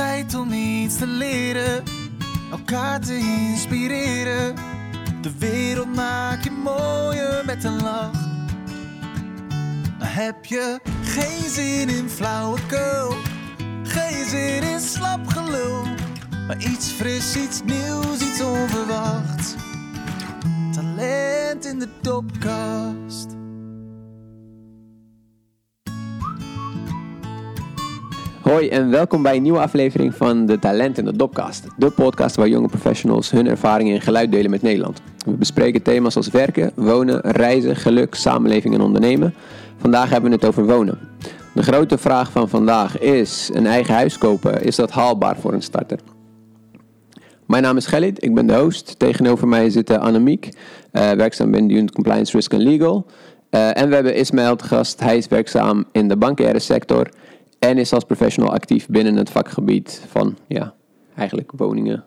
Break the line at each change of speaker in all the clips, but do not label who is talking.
tijd om iets te leren, elkaar te inspireren. De wereld maak je mooier met een lach. Maar heb je geen zin in flauwekul, geen zin in slap gelul, maar iets fris, iets nieuws, iets onverwachts. Talent in de topkast.
Hoi en welkom bij een nieuwe aflevering van de Talent in de Dopcast. De podcast waar jonge professionals hun ervaringen in geluid delen met Nederland. We bespreken thema's als werken, wonen, reizen, geluk, samenleving en ondernemen. Vandaag hebben we het over wonen. De grote vraag van vandaag is, een eigen huis kopen, is dat haalbaar voor een starter? Mijn naam is Gelid, ik ben de host. Tegenover mij zit Annemiek, uh, werkzaam binnen de Unit Compliance Risk and Legal. Uh, en we hebben Ismaël te gast, hij is werkzaam in de bankaire sector en is als professional actief binnen het vakgebied van, ja, eigenlijk woningen.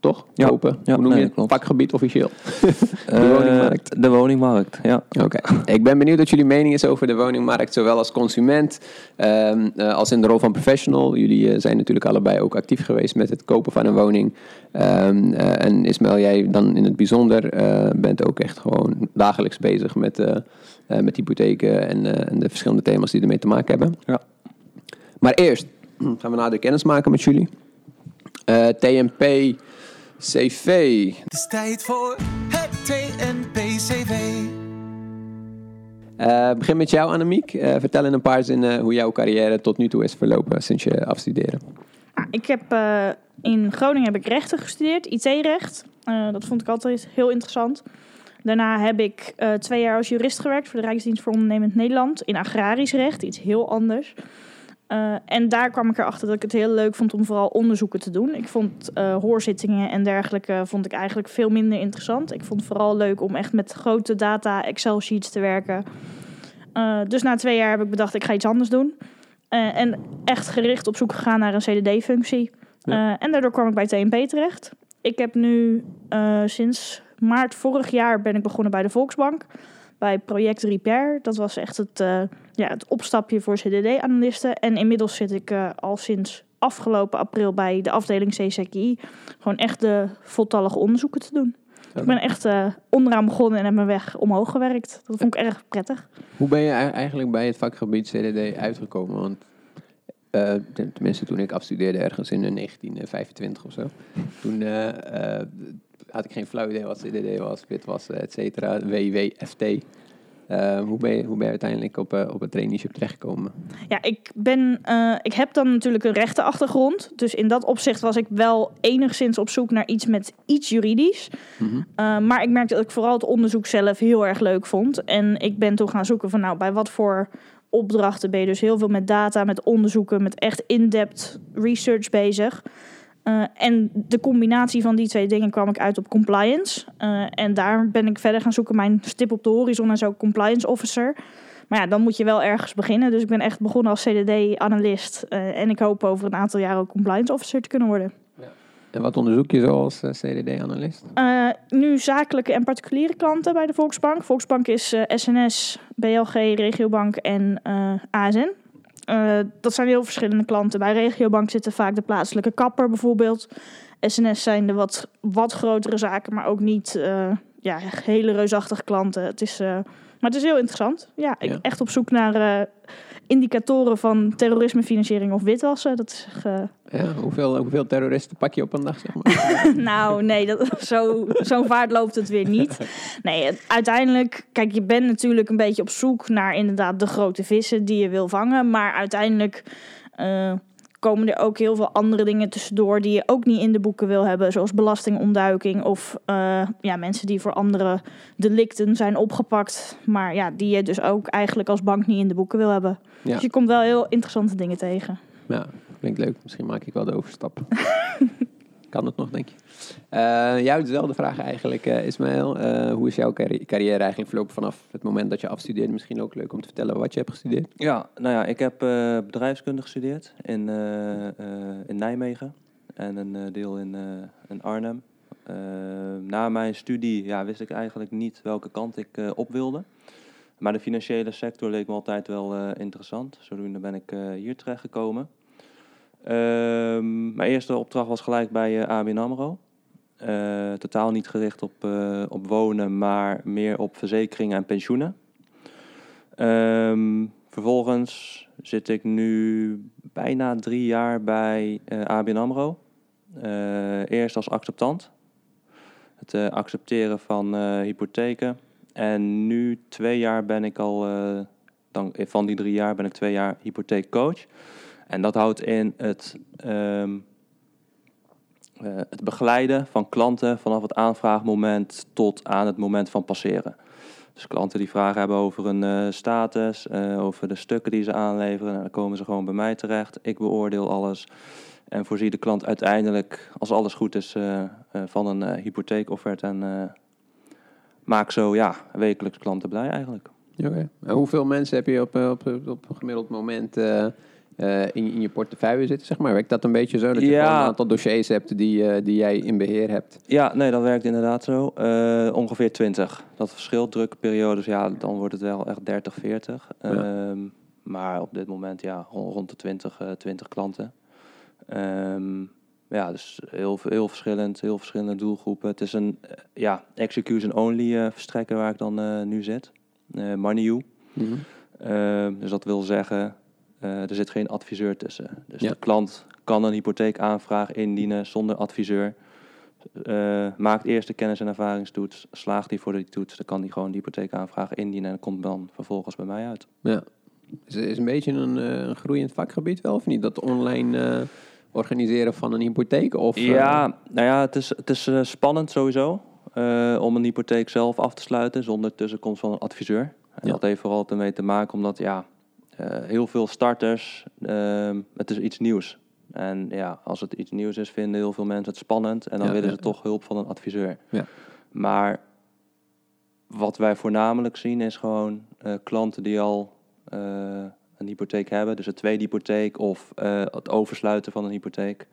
Toch?
Ja.
Kopen.
Ja,
Hoe noem
nee,
je het?
klopt.
Vakgebied officieel. de
Eh,
woningmarkt.
De woningmarkt, ja.
Oké. Ik ben benieuwd wat jullie mening is over de woningmarkt, zowel als consument ehm, eh, als in de rol van professional. Jullie eh, zijn natuurlijk allebei ook actief geweest met het kopen van een woning. Ehm, eh, en Ismaël, jij dan in het bijzonder bent ook echt gewoon dagelijks bezig met, met hypotheken en, en de verschillende thema's die ermee te maken hebben.
Ja.
Maar eerst gaan we nader kennis maken met jullie. Eh, TNP CV.
Het is tijd voor het TNP-CV.
Eh, begin met jou, Annemiek. Eh, vertel in een paar zinnen hoe jouw carrière tot nu toe is verlopen sinds je afstuderen.
Ah, Ik heb eh, in Groningen heb ik rechten gestudeerd, IT-recht. Eh, dat vond ik altijd heel interessant. Daarna heb ik eh, twee jaar als jurist gewerkt voor de Rijksdienst voor Ondernemend Nederland in agrarisch recht, iets heel anders. Eh, en daar kwam ik erachter dat ik het heel leuk vond om vooral onderzoeken te doen. Ik vond eh, hoorzittingen en dergelijke vond ik eigenlijk veel minder interessant. Ik vond het vooral leuk om echt met grote data, Excel-sheets te werken. Eh, dus na twee jaar heb ik bedacht, ik ga iets anders doen. En echt gericht op zoek gegaan naar een CDD-functie.
Ja.
En daardoor kwam ik bij TNP terecht. Ik heb nu sinds maart vorig jaar ben ik begonnen bij de Volksbank. Bij project Repair. Dat was echt het, eh, ja, het opstapje voor CDD-analisten. En inmiddels zit ik eh, al sinds afgelopen april bij de afdeling CCKI. Gewoon echt de voltallige onderzoeken te doen. Ik ben echt eh, onderaan begonnen en heb mijn weg omhoog gewerkt. Dat vond ik erg prettig.
Hoe ben je ei- eigenlijk bij het vakgebied CDD uitgekomen? Want ten- tenminste, toen ik afstudeerde ergens in eh, 1925 of zo, toen had ik geen flauw idee wat CDD was, wit was, et cetera, WW, FT. Eh, hoe, ben je, hoe ben je uiteindelijk op, eh, op het traineeship terechtgekomen?
Ja, ik, ben, eh, ik heb dan natuurlijk een rechtenachtergrond. Dus in dat opzicht was ik wel enigszins op zoek naar iets met iets juridisch.
Mhm.
Uh, maar ik merkte dat ik vooral het onderzoek zelf heel erg leuk vond. En ik ben toen gaan zoeken van nou, bij wat voor opdrachten ben je dus heel veel met data, met onderzoeken, met echt in-depth research bezig. Uh, en de combinatie van die twee dingen kwam ik uit op compliance. Uh, en daar ben ik verder gaan zoeken. Mijn stip op de horizon is ook compliance officer. Maar ja, dan moet je wel ergens beginnen. Dus ik ben echt begonnen als CDD-analyst. Uh, en ik hoop over een aantal jaar ook compliance officer te kunnen worden.
En wat onderzoek je zo als eh, CDD-analyst?
Uh, nu zakelijke en particuliere klanten bij de Volksbank. Volksbank is uh, SNS, BLG, Regiobank en uh, ASN. dat zijn heel verschillende klanten. Bij Regiobank zitten vaak de plaatselijke kapper bijvoorbeeld. SNS zijn de wat, wat grotere zaken, maar ook niet uh, ja, hele reusachtige klanten. Het is, uh, maar het is heel interessant. Ja, ik
Ja.
echt op zoek naar indicatoren van terrorismefinanciering of witwassen. Dat is, uh,
Ja, hoeveel, hoeveel terroristen pak je op een dag, zeg maar?
nou, nee, dat, zo, zo'n vaart loopt het weer niet. Nee, het- uiteindelijk, kijk, je bent natuurlijk een beetje op zoek naar inderdaad de grote vissen die je wil vangen. Maar uiteindelijk eh, komen er ook heel veel andere dingen tussendoor die je ook niet in de boeken wil hebben. Zoals belastingontduiking of eh, ja, mensen die voor andere delicten zijn opgepakt. Maar ja, die je dus ook eigenlijk als bank niet in de boeken wil hebben.
Ja.
Dus je komt wel heel interessante dingen tegen.
Ja, klinkt leuk. Misschien maak ik wel de overstap. kan het nog, denk je? Eh jou dezelfde vraag eigenlijk, eh Ismaël. Eh, hoe is jouw carri- carrière eigenlijk verlopen vanaf het moment dat je afstudeerde? Misschien ook leuk om te vertellen wat je hebt gestudeerd.
Ja, nou ja, ik heb eh, bedrijfskunde gestudeerd in, eh, eh, in Nijmegen en een deel in, eh, in Arnhem. Na mijn studie ja, wist ik eigenlijk niet welke kant ik eh, op wilde. Maar de financiële sector leek me altijd wel eh, interessant. Zodoende ben ik eh, hier terechtgekomen. Ehm, mijn eerste opdracht was gelijk bij eh, ABN AMRO. Totaal niet gericht op, op wonen, maar meer op verzekeringen en pensioenen. Ehm, vervolgens zit ik nu bijna drie jaar bij ABN AMRO. Eerst als acceptant. Het accepteren van hypotheken. En nu twee jaar ben ik al, eh, dan, eh, van die drie jaar ben ik twee jaar hypotheekcoach. En dat houdt in het, ehm, eh, het begeleiden van klanten vanaf het aanvraagmoment tot aan het moment van passeren. Dus klanten die vragen hebben over eh, status, over de stukken die ze aanleveren, nou, dan komen ze gewoon bij mij terecht. Ik beoordeel alles en voorzie de klant uiteindelijk, als alles goed is, van een hypotheekofferte. En maak zo ja, wekelijks klanten blij eigenlijk.
Oké. En hoeveel mensen heb je op, eh, op, op een gemiddeld moment eh, eh, in, in je portefeuille zitten, zeg maar? Werkt dat een beetje zo? Dat je
Ja.
een aantal dossiers hebt die, eh, die jij in beheer hebt?
Ja, nee, dat werkt inderdaad zo. Eh, ongeveer 20. Dat verschilt. Drukke periodes, ja, dan wordt het wel echt 30, 40.
Ja.
Ehm, maar op dit moment, ja, rond, de 20, eh 20 klanten. Ehm, ja, dus heel, heel verschillend, heel verschillende doelgroepen. Het is een eh, ja, execution-only eh, verstrekker waar ik dan eh, nu zit. MoneyU. Ehm, dus dat wil zeggen, er zit geen adviseur tussen. Dus
Ja.
de klant kan een hypotheekaanvraag indienen zonder adviseur. Maakt eerst de kennis- en ervaringstoets. Slaagt hij voor die toets, dan kan hij gewoon de hypotheekaanvraag indienen en komt dan vervolgens bij mij uit.
Ja. Is, is een beetje een, een groeiend vakgebied wel, of niet? Dat online organiseren van een hypotheek? Of, eh,
Ja, nou ja, het is, het is eh, spannend sowieso eh, om een hypotheek zelf af te sluiten zonder tussenkomst van een adviseur. En
Ja.
dat heeft vooral ermee te maken omdat ja, eh, heel veel starters, ehm, het is iets nieuws. En ja, als het iets nieuws is, vinden heel veel mensen het spannend en dan
Ja,
willen
ja,
ze toch hulp van een adviseur.
Ja.
Maar wat wij voornamelijk zien is gewoon eh, klanten die al eh, een hypotheek hebben, dus een tweede hypotheek of eh, het oversluiten van een hypotheek.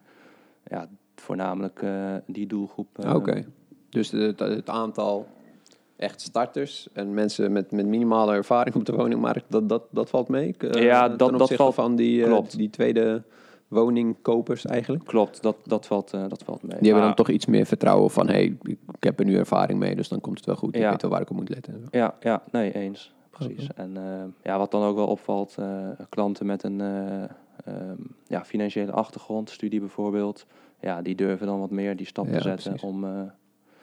Ja, voornamelijk eh, die doelgroep. eh,
Oké. Dus het, het aantal echt starters en mensen met, met minimale ervaring op de woningmarkt, dat, dat, dat valt mee?
Ja, dat- dat valt-
van die,
klopt.
die tweede woningkopers eigenlijk.
Klopt, dat, dat, valt, dat valt mee.
Die hebben dan toch iets meer vertrouwen van, hé, hey, ik, ik heb er nu ervaring mee, dus dan komt het wel goed. Ik
Ja.
weet wel waar ik op moet letten.
Ja, ja, nee, eens. Precies. En eh, ja, wat dan ook wel opvalt, eh, klanten met een eh, ehm, ja, financiële achtergrond, studie bijvoorbeeld, ja, die durven dan wat meer die stap
Ja,
te zetten
precies.
om, eh,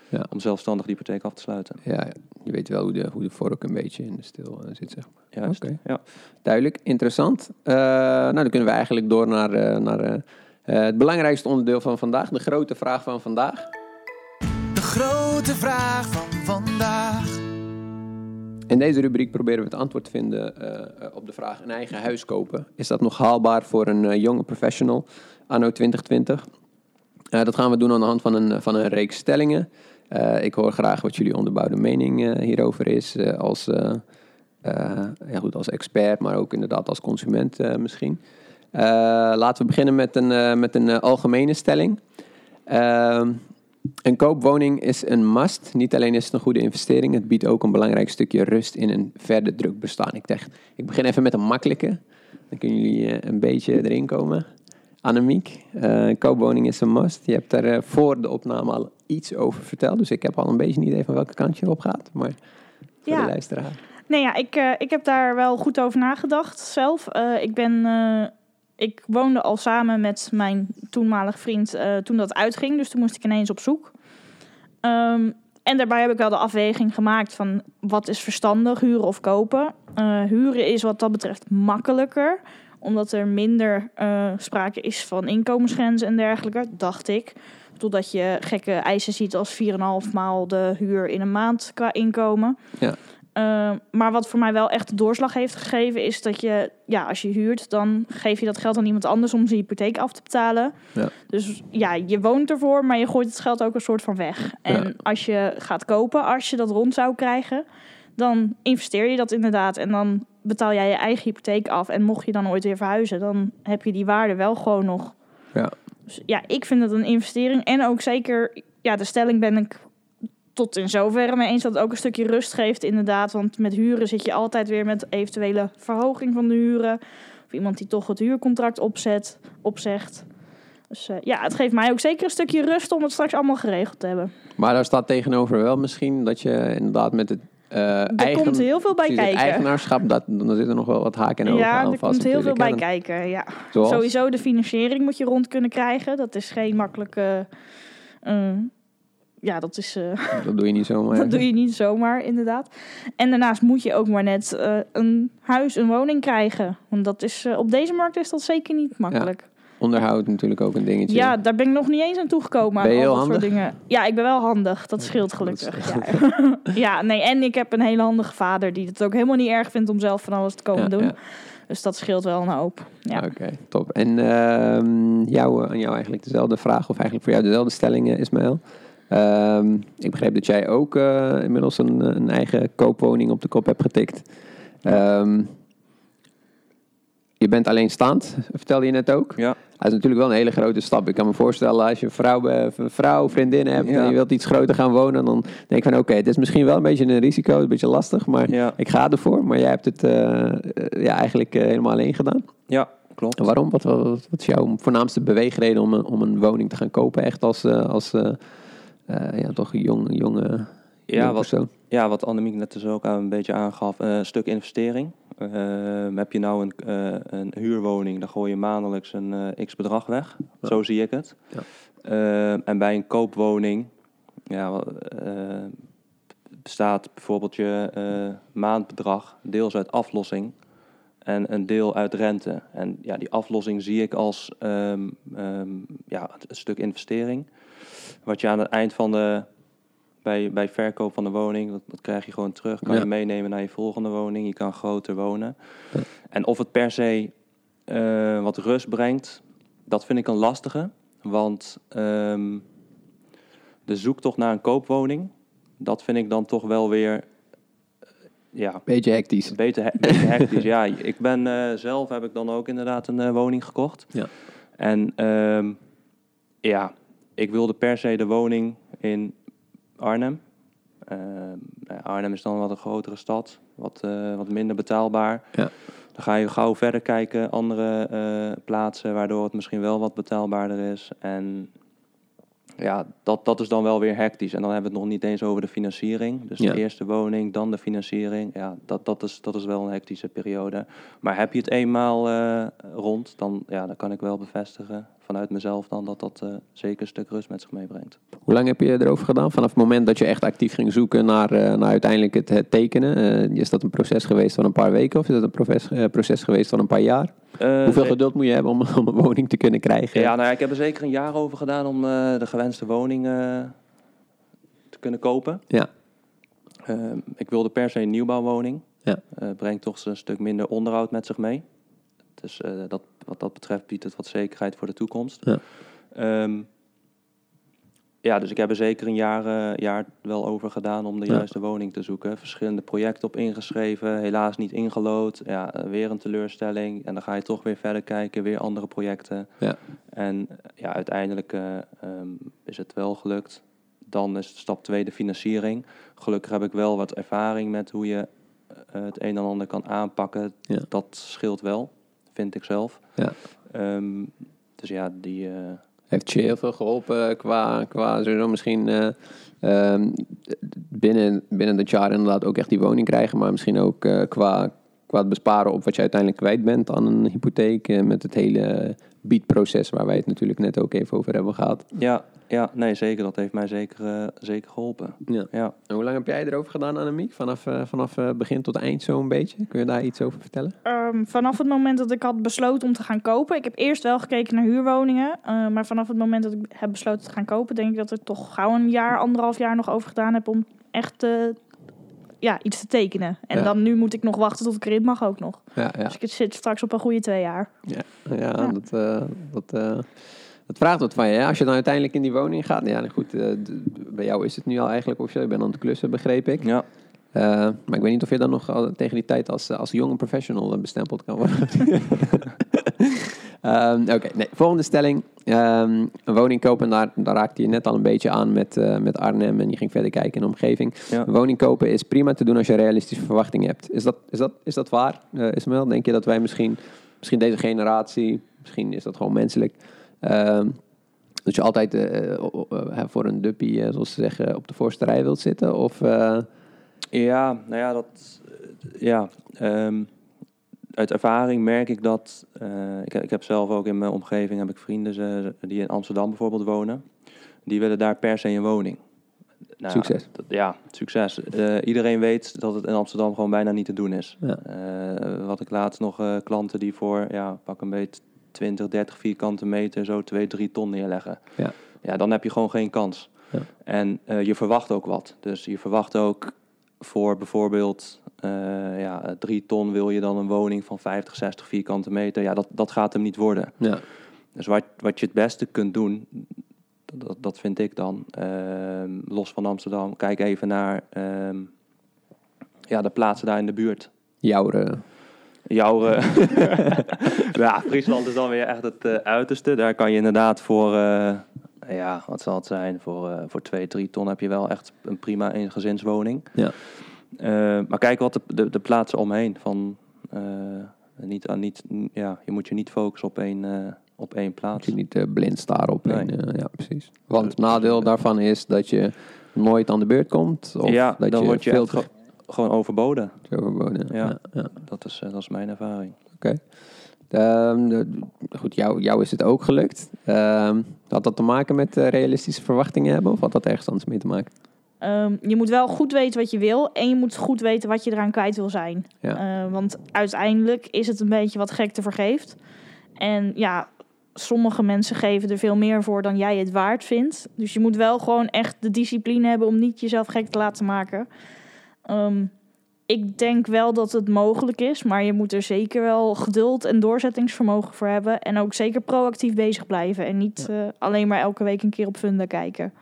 Ja.
om zelfstandig de hypotheek af te sluiten.
Ja, ja, je weet wel hoe de, hoe de vork een beetje in de stil zit, zeg maar.
Juist.
Oké.
Ja.
Duidelijk, interessant. Eh, nou, dan kunnen we eigenlijk door naar, eh, naar het belangrijkste onderdeel van vandaag. De grote vraag van vandaag.
De grote vraag van vandaag.
In deze rubriek proberen we het antwoord te vinden eh, eh, op de vraag een eigen huis kopen. Is dat nog haalbaar voor een eh, jonge professional anno 2020? Eh, dat gaan we doen aan de hand van een, van een reeks stellingen. Ik hoor graag wat jullie onderbouwde mening hierover is. als, ja, goed, als expert, maar ook inderdaad als consument misschien. Laten we beginnen met een, met een algemene stelling. Een koopwoning is een must. Niet alleen is het een goede investering, het biedt ook een belangrijk stukje rust in een verder druk bestaan. Ik, dacht, ik begin even met een makkelijke. Dan kunnen jullie eh, een beetje erin komen. Annemiek, een koopwoning is een must. Je hebt daar eh, voor de opname al iets over verteld. Dus ik heb al een beetje een idee van welke kant je op gaat. Maar voor
Ja.
de luisteraar.
Nee, ja, ik, ik heb daar wel goed over nagedacht zelf. Ik ben... ik woonde al samen met mijn toenmalig vriend eh, toen dat uitging. Dus toen moest ik ineens op zoek. Ehm, en daarbij heb ik wel de afweging gemaakt van wat is verstandig, huren of kopen. Eh, huren is wat dat betreft makkelijker. Omdat er minder eh, sprake is van inkomensgrenzen en dergelijke, dacht ik. Totdat je gekke eisen ziet als 4,5 maal de huur in een maand qua inkomen.
Ja.
Uh, maar wat voor mij wel echt de doorslag heeft gegeven, is dat je, ja, als je huurt, dan geef je dat geld aan iemand anders om zijn hypotheek af te betalen.
Ja.
Dus ja, je woont ervoor, maar je gooit het geld ook een soort van weg. En
Ja.
als je gaat kopen, als je dat rond zou krijgen, dan investeer je dat inderdaad. En dan betaal jij je eigen hypotheek af. En mocht je dan ooit weer verhuizen, dan heb je die waarde wel gewoon nog.
Ja.
Dus ja, ik vind het een investering. En ook zeker, ja, de stelling ben ik tot in zoverre mee eens dat het ook een stukje rust geeft, inderdaad. Want met huren zit je altijd weer met eventuele verhoging van de huren. Of iemand die toch het huurcontract opzet, opzegt. Dus eh, ja, het geeft mij ook zeker een stukje rust om het straks allemaal geregeld te hebben.
Maar daar staat tegenover wel misschien dat je inderdaad met het eh
Er
eigen,
komt heel veel bij
precies,
kijken.
eigenaarschap, dat, dan zitten nog wel wat haken en ogen
Ja,
aan
er
vast
komt heel veel bij kijken. Ja.
Zoals?
Sowieso de financiering moet je rond kunnen krijgen. Dat is geen makkelijke... eh, ja, dat is... eh,
Dat doe je niet zomaar.
Dat doe je niet zomaar, inderdaad. En daarnaast moet je ook maar net eh, een huis, een woning krijgen. Want dat is, eh, op deze markt is dat zeker niet makkelijk.
Onderhoud natuurlijk ook een dingetje.
Ja, daar ben ik nog niet eens aan toegekomen.
Ben je
aan al
heel
dat soort
handig?
dingen. Ja, ik ben wel handig. Dat scheelt gelukkig. Ja. ja, nee, en ik heb een hele handige vader die het ook helemaal niet erg vindt om zelf van alles te komen
Ja,
doen. Dus dat scheelt wel een hoop. Ja.
Oké, top. En ehm, jou, aan jou eigenlijk dezelfde vraag, of eigenlijk voor jou dezelfde stelling, Ismaël. Ehm, ik begreep dat jij ook eh, inmiddels een, een eigen koopwoning op de kop hebt getikt. Ehm, je bent alleenstaand, vertelde je net ook.
Ja,
Dat is natuurlijk wel een hele grote stap. Ik kan me voorstellen, als je een vrouw, een vrouw vriendin hebt
Ja.
en je wilt iets groter gaan wonen, dan denk ik van oké, het is misschien wel een beetje een risico, een beetje lastig, maar
ja,
ik ga ervoor. Maar jij hebt het eh, eh, ja, eigenlijk helemaal alleen gedaan.
ja klopt.
En waarom? Wat, wat, wat is jouw voornaamste beweegreden om een, om een woning te gaan kopen? Echt als, als eh, eh, ja, toch een jong, jonge
Ja,
jong
wat,
persoon?
ja, wat Annemiek net dus ook een beetje aangaf, eh, een stuk investering. Ehm, heb je nou een, eh, een huurwoning, dan gooi je maandelijks een eh, x bedrag weg.
Ja.
Zo zie ik het.
Ja.
En bij een koopwoning ja, eh, bestaat bijvoorbeeld je eh, maandbedrag deels uit aflossing en een deel uit rente. En ja, die aflossing zie ik als ehm, ehm, ja, een stuk investering. Wat je aan het eind van de bij, bij verkoop van de woning, dat, dat krijg je gewoon terug. Kan
Ja.
je meenemen naar je volgende woning. Je kan groter wonen.
Ja.
En of het per se eh, wat rust brengt, dat vind ik een lastige. Want ehm, de zoektocht naar een koopwoning, dat vind ik dan toch wel weer eh, ja,
Beetje hectisch.
beetje, he- beetje hectisch. ja, ik ben eh, zelf heb ik dan ook inderdaad een woning gekocht.
Ja.
En ehm, ja, ik wilde per se de woning in Arnhem. Ehm, nou Arnhem is dan wat een grotere stad, wat, eh, wat minder betaalbaar.
Ja.
Dan ga je gauw verder kijken, andere eh, plaatsen, waardoor het misschien wel wat betaalbaarder is. En ja, dat, dat is dan wel weer hectisch. En dan hebben we het nog niet eens over de financiering. Dus
Ja.
de eerste woning, dan de financiering. Ja, dat, dat, is, dat is wel een hectische periode. Maar heb je het eenmaal eh, rond, dan, ja, dan kan ik wel bevestigen vanuit mezelf dan dat dat eh, zeker een stuk rust met zich meebrengt.
Hoe lang heb je erover gedaan? Vanaf het moment dat je echt actief ging zoeken naar, eh, naar uiteindelijk het, het tekenen. Eh, is dat een proces geweest van een paar weken of is dat een proces, proces geweest van een paar jaar? Hoeveel geduld moet je hebben om, om een woning te kunnen krijgen?
Ja, nou ja, ik heb er zeker een jaar over gedaan om de gewenste woning te kunnen kopen.
Ja.
Ik wilde per se een nieuwbouwwoning.
Ja.
Brengt toch een stuk minder onderhoud met zich mee. Dus dat, wat dat betreft biedt het wat zekerheid voor de toekomst.
Ja.
Ehm, ja, dus ik heb er zeker een jaar, eh, jaar wel over gedaan om de
Ja.
juiste woning te zoeken. Verschillende projecten op ingeschreven, helaas niet ingelood. Ja, weer een teleurstelling. En dan ga je toch weer verder kijken, weer andere projecten.
Ja.
En ja, uiteindelijk eh, ehm, is het wel gelukt. Dan is stap 2 de financiering. Gelukkig heb ik wel wat ervaring met hoe je eh, het een en ander kan aanpakken.
Ja.
Dat scheelt wel, vind ik zelf.
Ja.
Ehm, dus ja, die... eh,
Heeft je heel veel geholpen qua, qua sowieso misschien eh, ehm, binnen, binnen dat jaar inderdaad ook echt die woning krijgen, maar misschien ook eh, qua, qua het besparen op wat je uiteindelijk kwijt bent aan een hypotheek eh, met het hele biedproces waar wij het natuurlijk net ook even over hebben gehad.
ja, ja, nee, zeker. Dat heeft mij zeker, eh, zeker geholpen.
Ja.
Ja.
En hoe lang heb jij erover gedaan, Annemiek? Vanaf, eh, vanaf eh, begin tot eind zo een beetje? Kun je daar iets over vertellen?
Ehm, vanaf het moment dat ik had besloten om te gaan kopen. Ik heb eerst wel gekeken naar huurwoningen. eh, maar vanaf het moment dat ik heb besloten te gaan kopen, denk ik dat ik toch gauw een jaar, anderhalf jaar nog over gedaan heb om echt eh, ja, iets te tekenen. En
Ja.
dan nu moet ik nog wachten tot ik erin mag ook nog.
Ja, ja.
Dus ik zit straks op een goede twee jaar.
Ja, ja,
Ja.
Dat, eh, dat, eh, dat vraagt wat van je. hè? Als je dan uiteindelijk in die woning gaat. Ja, nou goed. eh, bij jou is het nu al eigenlijk officieel. Je bent aan het klussen, begreep ik.
Ja.
Eh, maar ik weet niet of je dan nog al tegen die tijd als, als jonge professional bestempeld kan worden. Ehm, Oké, nee, volgende stelling. Ehm, een woning kopen, en daar, daar raakte je net al een beetje aan met, eh, met Arnhem en je ging verder kijken in de omgeving.
Ja.
Een woning kopen is prima te doen als je realistische verwachtingen hebt. Is dat, is dat, is dat waar, uh, Ismael? Denk je dat wij misschien, misschien deze generatie, misschien is dat gewoon menselijk, ehm, dat je altijd eh, eh, eh, voor een duppie, eh, zoals ze zeggen, op de voorste rij wilt zitten? Of, eh,
Ja, nou ja, dat. eh, Ja, ehm, uit ervaring merk ik dat. eh, ik, ik heb zelf ook in mijn omgeving heb ik vrienden ze, die in Amsterdam bijvoorbeeld wonen. Die willen daar per se een woning. Nou,
Succes.
dat- ja, succes. Eh, iedereen weet dat het in Amsterdam gewoon bijna niet te doen is.
Ja.
Eh, wat ik laatst nog klanten die voor, ja, pak een beetje 20, 30 vierkante meter zo 2, 3 ton neerleggen.
Ja.
ja, dan heb je gewoon geen kans.
Ja.
En je verwacht ook wat. Dus je verwacht ook voor bijvoorbeeld eh ja, 3 ton wil je dan een woning van 50, 60 vierkante meter. Ja, dat, dat gaat hem niet worden.
ja.
Dus wat, wat je het beste kunt doen, dat, dat vind ik dan, ehm, los van Amsterdam, kijk even naar ehm, ja, de plaatsen daar in de buurt.
Jouw, eh,
Jouw, eh, ja, Friesland is dan weer echt het eh, uiterste. Daar kan je inderdaad voor, eh, ja, wat zal het zijn, voor, eh, voor 2, 3 ton heb je wel echt een prima eengezinswoning.
Ja.
Eh, maar kijk wat de, de, de plaatsen omheen. Van, eh, niet, aan niet, ja, je moet je niet focussen op één, eh, op één plaats.
je niet eh, blind staren op.
Nee.
eh, ja, precies. Want het nadeel daarvan is dat je nooit aan de beurt komt. Of
ja,
dat
dan
je
word je
veel
ge- gewoon overboden.
te overwonen. Ja.
Ja.
Ja,
Dat is, eh, dat is mijn ervaring.
Oké. Ehm, goed, jou, jou is het ook gelukt. Ehm, had dat te maken met eh, realistische verwachtingen hebben? Of had dat ergens anders mee te maken?
Ehm, je moet wel goed weten wat je wil en je moet goed weten wat je eraan kwijt wil zijn.
Ja.
Eh, want uiteindelijk is het een beetje wat gek te vergeeft. En ja, sommige mensen geven er veel meer voor dan jij het waard vindt. Dus je moet wel gewoon echt de discipline hebben om niet jezelf gek te laten maken. Ehm, ik denk wel dat het mogelijk is, maar je moet er zeker wel geduld en doorzettingsvermogen voor hebben. En ook zeker proactief bezig blijven en niet eh, alleen maar elke week een keer op Funda kijken.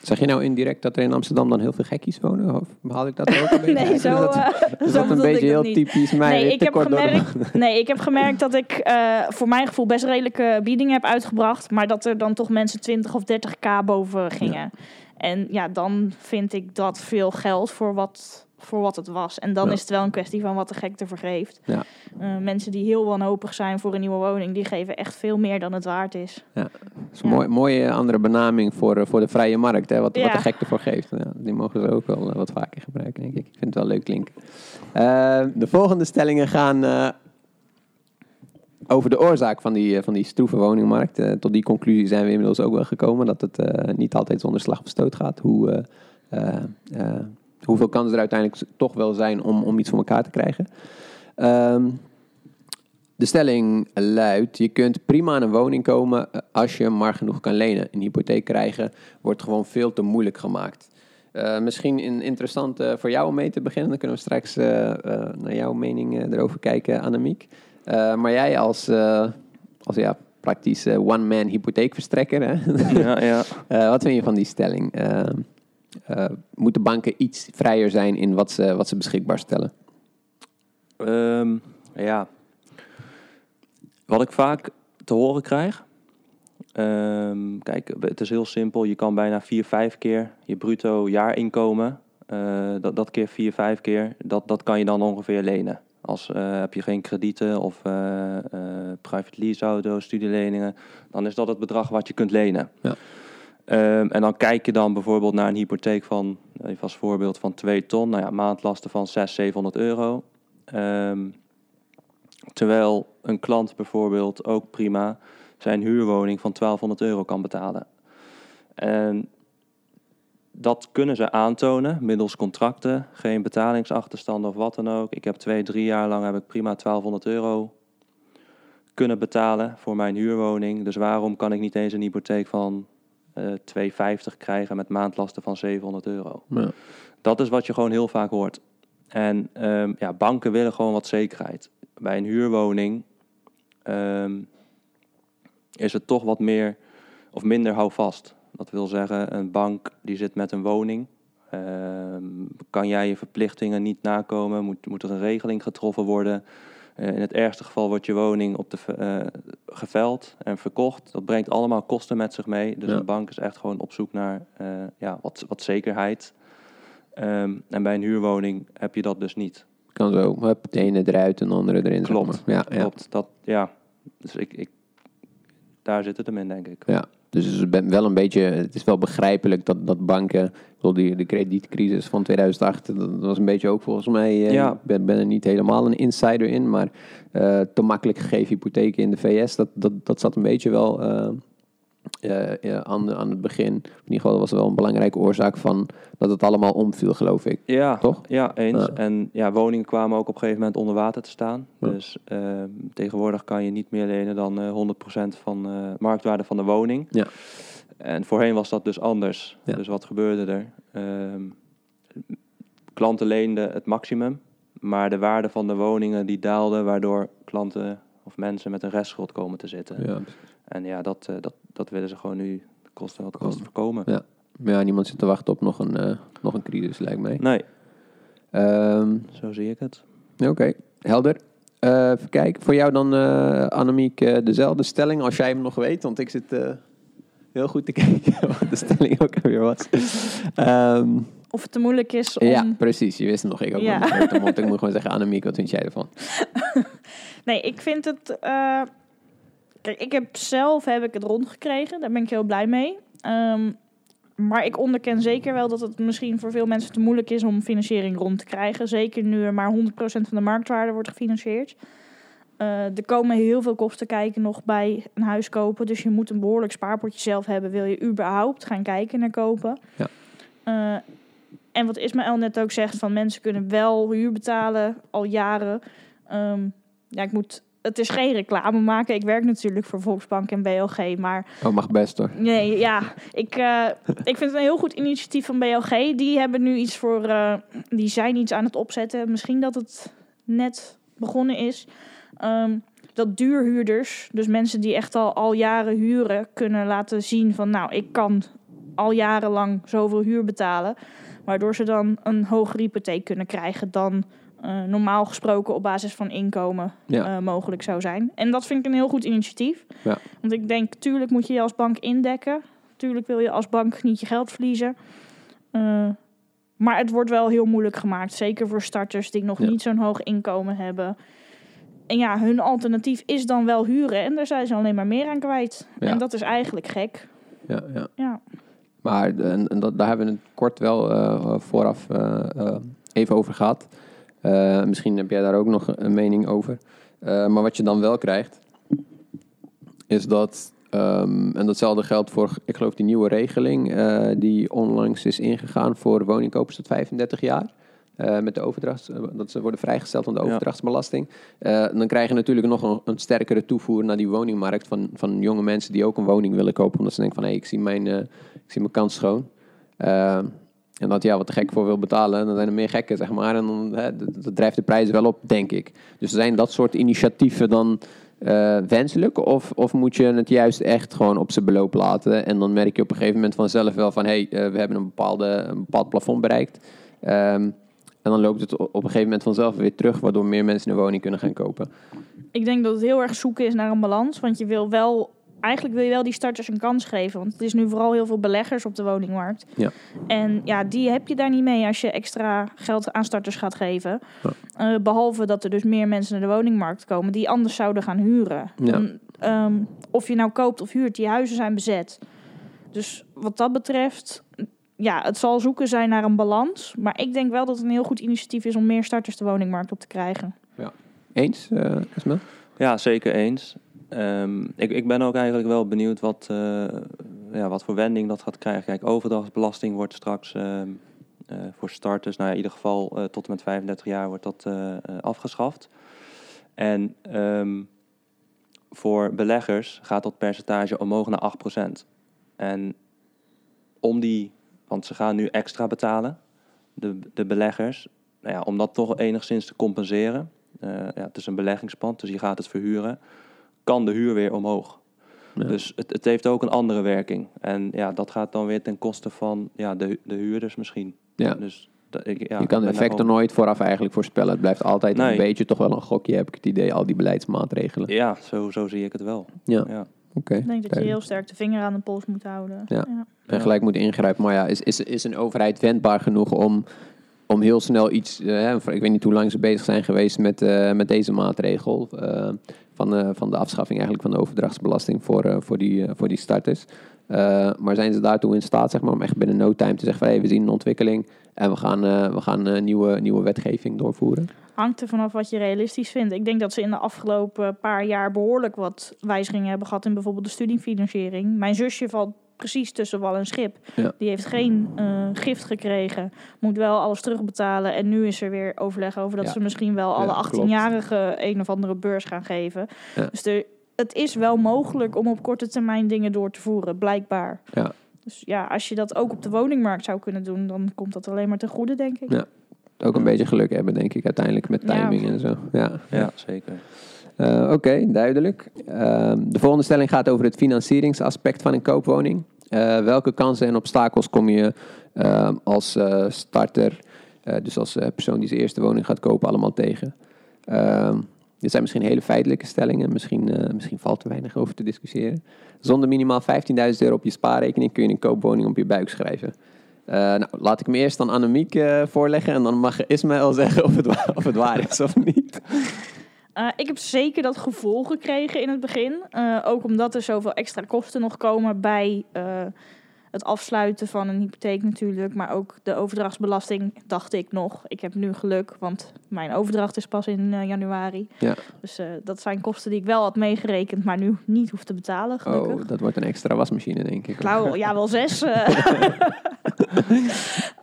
Zeg je nou indirect dat er in Amsterdam dan heel veel gekkies wonen? Of haal ik dat ook een beetje
Nee, zo,
dat,
eh,
is
zo
dat een beetje heel
niet.
typisch mij?
Nee, ik heb, gemerkt, nee, ik heb gemerkt dat ik eh, voor mijn gevoel best redelijke biedingen heb uitgebracht. Maar dat er dan toch mensen 20 of 30k boven gingen. En ja, dan vind ik dat veel geld voor wat, voor wat het was. En dan
Ja.
is het wel een kwestie van wat de gek ervoor geeft.
Ja.
Eh, mensen die heel wanhopig zijn voor een nieuwe woning, die geven echt veel meer dan het waard is.
Dat is een mooi, mooie andere benaming voor, eh, voor de vrije markt. Hè? Wat, wat
Ja.
de gek ervoor geeft. Ja, die mogen ze ook wel eh, wat vaker gebruiken, denk ik. Ik vind het wel leuk klinken. De volgende stellingen gaan over de oorzaak van die, van die stroeve woningmarkt. Tot die conclusie zijn we inmiddels ook wel gekomen. Dat het niet altijd zonder slag of stoot gaat. Hoe, hoeveel kansen er uiteindelijk toch wel zijn om, om iets voor elkaar te krijgen. Ehm, de stelling luidt, je kunt prima aan een woning komen eh, als je maar genoeg kan lenen. Een hypotheek krijgen wordt gewoon veel te moeilijk gemaakt. Eh, misschien interessant eh, voor jou om mee te beginnen. Dan kunnen we straks naar jouw mening erover kijken, Annemiek. Maar jij als, als ja, praktisch eh, one-man hypotheekverstrekker, hè?
ja, ja.
Wat vind je van die stelling? Eh, moeten banken iets vrijer zijn in wat ze, wat ze beschikbaar stellen?
Ehm, ja. Wat ik vaak te horen krijg. ehm, kijk, het is heel simpel. Je kan bijna vier, vijf keer je bruto jaarinkomen. eh, dat, dat keer vier, vijf keer. Dat, dat kan je dan ongeveer lenen. Als eh, heb je geen kredieten of private lease auto's, studieleningen. Dan is dat het bedrag wat je kunt lenen.
Ja.
Ehm, en dan kijk je dan bijvoorbeeld naar een hypotheek van, even als voorbeeld van 2 ton. Nou ja, maandlasten van 600, 700 euro. Ehm, terwijl een klant bijvoorbeeld ook prima zijn huurwoning van 1200 euro kan betalen. En dat kunnen ze aantonen middels contracten, geen betalingsachterstanden of wat dan ook. Ik heb twee, drie jaar lang heb ik prima 1200 euro kunnen betalen voor mijn huurwoning. Dus waarom kan ik niet eens een hypotheek van eh 250 krijgen met maandlasten van 700 euro?
Ja.
Dat is wat je gewoon heel vaak hoort. En ehm, ja, banken willen gewoon wat zekerheid. Bij een huurwoning ehm, is het toch wat meer of minder houvast. Dat wil zeggen, een bank die zit met een woning. Ehm, kan jij je verplichtingen niet nakomen? Moet, moet er een regeling getroffen worden? Eh, in het ergste geval wordt je woning op de, eh, geveld en verkocht. Dat brengt allemaal kosten met zich mee. Dus
Ja.
een bank is echt gewoon op zoek naar eh, ja, wat, wat zekerheid. Ehm, en bij een huurwoning heb je dat dus niet.
Kan zo. Hup, de ene eruit en de andere erin. zeg
Klopt.
maar. Ja, ja.
Klopt. Dat, ja. Dus ik, ik, daar zit het hem in, denk ik.
Ja, dus het, wel een beetje, het is wel begrijpelijk dat, dat banken, die, de kredietcrisis van 2008, dat was een beetje ook volgens mij, eh,
Ja.
ik ben, ben er niet helemaal een insider in, maar eh, te makkelijk gegeven hypotheken in de VS, dat, dat, dat zat een beetje wel eh, eh, ja, aan, aan het begin. In ieder geval was wel een belangrijke oorzaak van dat het allemaal omviel, geloof ik.
Ja,
Toch?
Ja, eens.
Ja.
En ja, woningen kwamen ook op een gegeven moment onder water te staan.
Ja.
Dus ehm, tegenwoordig kan je niet meer lenen dan eh 100% van eh marktwaarde van de woning.
Ja.
En voorheen was dat dus anders.
Ja.
Dus wat gebeurde er? Ehm, klanten leenden het maximum, maar de waarde van de woningen die daalde, waardoor klanten of mensen met een restschuld komen te zitten.
Ja.
En ja, dat, eh, dat, dat willen ze gewoon nu kosten wat kost voorkomen.
Ja. Maar ja, niemand zit te wachten op nog een, eh, nog een crisis, lijkt mij.
Nee,
Ehm,
zo zie ik het.
Oké, helder. Eh even kijken, voor jou dan, eh Annemiek, eh, dezelfde stelling als jij hem nog weet, want ik zit eh, heel goed te kijken wat de stelling ook alweer was. Ehm,
Of het te moeilijk is om...
Ja, precies, je wist het nog, ik ook
Ja.
nog ik moet gewoon zeggen, Annemiek, wat vind jij ervan?
Nee, ik vind het... Kijk, ik heb zelf heb ik het rondgekregen. Daar ben ik heel blij mee. Ehm, maar ik onderken zeker wel dat het misschien voor veel mensen te moeilijk is om financiering rond te krijgen. Zeker nu er maar 100% van de marktwaarde wordt gefinancierd. Eh, er komen heel veel kosten kijken nog bij een huis kopen. Dus je moet een behoorlijk spaarpotje zelf hebben. Wil je überhaupt gaan kijken naar kopen?
Ja.
Eh, en wat Ismaël net ook zegt, van mensen kunnen wel huur betalen al jaren. Ehm, ja, ik moet. Het is geen reclame maken. Ik werk natuurlijk voor Volksbank en BLG. Maar
Oh, mag best hoor.
nee, ja, ik, eh, ik vind het een heel goed initiatief van BLG. Die hebben nu iets voor. eh, die zijn iets aan het opzetten. Misschien dat het net begonnen is. Ehm, dat duurhuurders, dus mensen die echt al, al jaren huren, kunnen laten zien van nou, ik kan al jarenlang zoveel huur betalen. Waardoor ze dan een hogere hypotheek kunnen krijgen dan eh, normaal gesproken op basis van inkomen
Ja.
eh, mogelijk zou zijn. En dat vind ik een heel goed initiatief.
Ja.
Want ik denk, tuurlijk moet je je als bank indekken. Tuurlijk wil je als bank niet je geld verliezen. Eh, maar het wordt wel heel moeilijk gemaakt. Zeker voor starters die nog
Ja.
niet zo'n hoog inkomen hebben. En ja, hun alternatief is dan wel huren. En daar zijn ze alleen maar meer aan kwijt. En dat is eigenlijk gek.
Ja, ja.
Ja.
Maar en, en dat, daar hebben we het kort wel vooraf even over gehad. Eh, misschien heb jij daar ook nog een mening over. Eh, maar wat je dan wel krijgt, is dat, ehm, en datzelfde geldt voor, ik geloof, die nieuwe regeling eh, die onlangs is ingegaan voor woningkopers tot 35 jaar. met de overdracht, dat ze worden vrijgesteld van de overdrachtsbelasting. Dan krijg je natuurlijk nog een, een sterkere toevoer naar die woningmarkt van, van jonge mensen die ook een woning willen kopen. Omdat ze denken van, hé, ik zie mijn, ik zie mijn kans schoon. En dat ja, wat de gek voor wil betalen, dan zijn er meer gekken, zeg maar. En dan, hè, dat, drijft de prijzen wel op, denk ik. Dus zijn dat soort initiatieven dan eh, wenselijk? Of, of moet je het juist echt gewoon op zijn beloop laten? En dan merk je op een gegeven moment vanzelf wel van... hé, hey, eh, we hebben een, bepaalde, een bepaald plafond bereikt. Ehm, en dan loopt het op een gegeven moment vanzelf weer terug... waardoor meer mensen een woning kunnen gaan kopen.
Ik denk dat het heel erg zoeken is naar een balans. Want je wil wel, eigenlijk wil je wel die starters een kans geven. Want het is nu vooral heel veel beleggers op de woningmarkt.
Ja.
En ja, die heb je daar niet mee als je extra geld aan starters gaat geven.
Ja.
Eh, behalve dat er dus meer mensen naar de woningmarkt komen die anders zouden gaan huren.
Ja.
Dan, ehm, of je nou koopt of huurt, die huizen zijn bezet. Dus wat dat betreft, ja, het zal zoeken zijn naar een balans. Maar ik denk wel dat het een heel goed initiatief is om meer starters de woningmarkt op te krijgen.
Eens, eh Esmel?
Ja, zeker eens. Ehm, ik, ik ben ook eigenlijk wel benieuwd wat, eh, ja, wat voor wending dat gaat krijgen. Kijk, overdrachtsbelasting wordt straks ehm, eh, voor starters, nou ja, in ieder geval eh, tot en met 35 jaar wordt dat afgeschaft. En ehm, voor beleggers gaat dat percentage omhoog naar 8%. En om die, want ze gaan nu extra betalen, de, de beleggers, nou ja, om dat toch enigszins te compenseren. ja, het is een beleggingspand, dus je gaat het verhuren. Kan de huur weer omhoog.
Ja.
Dus het, het heeft ook een andere werking. En ja, dat gaat dan weer ten koste van ja, de, de huurders misschien.
Ja.
Dus dat, ik, ja,
je kan de effecten nooit vooraf eigenlijk voorspellen. Het blijft altijd een beetje toch wel een gokje, heb ik het idee, al die beleidsmaatregelen.
Ja, zo, zo zie ik het wel.
Ja,
Ja.
oké.
Ik denk dat je heel sterk de vinger aan de pols moet houden.
Ja. En gelijk moet ingrijpen. Maar ja, is, is, is een overheid wendbaar genoeg om, om heel snel iets... hè, ik weet niet hoe lang ze bezig zijn geweest met, eh, met deze maatregel... eh, van, van de afschaffing eigenlijk van de overdrachtsbelasting voor, voor, die, voor die starters. Maar zijn ze daartoe in staat zeg maar, om echt binnen no time te zeggen... Van, hey, we zien een ontwikkeling en we gaan, we gaan nieuwe, nieuwe wetgeving doorvoeren?
Hangt er vanaf wat je realistisch vindt. Ik denk dat ze in de afgelopen paar jaar behoorlijk wat wijzigingen hebben gehad in bijvoorbeeld de studiefinanciering. Mijn zusje valt precies tussen wal en schip.
Ja.
Die heeft geen eh, gift gekregen, moet wel alles terugbetalen. En nu is er weer overleg over dat
Ja.
ze misschien wel alle
Ja, klopt.
18-jarigen een of andere beurs gaan geven.
Ja.
Dus er, het is wel mogelijk om op korte termijn dingen door te voeren, blijkbaar.
Ja.
Dus ja, als je dat ook op de woningmarkt zou kunnen doen, dan komt dat alleen maar ten goede, denk ik.
Ja. Ook een beetje geluk hebben, denk ik, uiteindelijk met
Ja.
timing en zo. Ja,
Ja, zeker.
Eh, Oké, duidelijk. Ehm, de volgende stelling gaat over het financieringsaspect van een koopwoning. Eh, welke kansen en obstakels kom je ehm, als eh, starter, dus als persoon die zijn eerste woning gaat kopen, allemaal tegen? Ehm, dit zijn misschien hele feitelijke stellingen, misschien, misschien valt er weinig over te discussiëren. Zonder minimaal 15.000 euro op je spaarrekening kun je een koopwoning op je buik schrijven. Nou, laat ik hem eerst aan Annemiek voorleggen en dan mag Ismaël zeggen of het, of het waar is of niet.
Eh, ik heb zeker dat gevoel gekregen in het begin. Eh, ook omdat er zoveel extra kosten nog komen bij eh, het afsluiten van een hypotheek natuurlijk. Maar ook de overdrachtsbelasting, dacht ik nog. Ik heb nu geluk, want mijn overdracht is pas in januari.
Ja.
Dus dat zijn kosten die ik wel had meegerekend, maar nu niet hoef te betalen, gelukkig.
Oh, dat wordt een extra wasmachine, denk ik.
Nou, ja, wel zes. eh.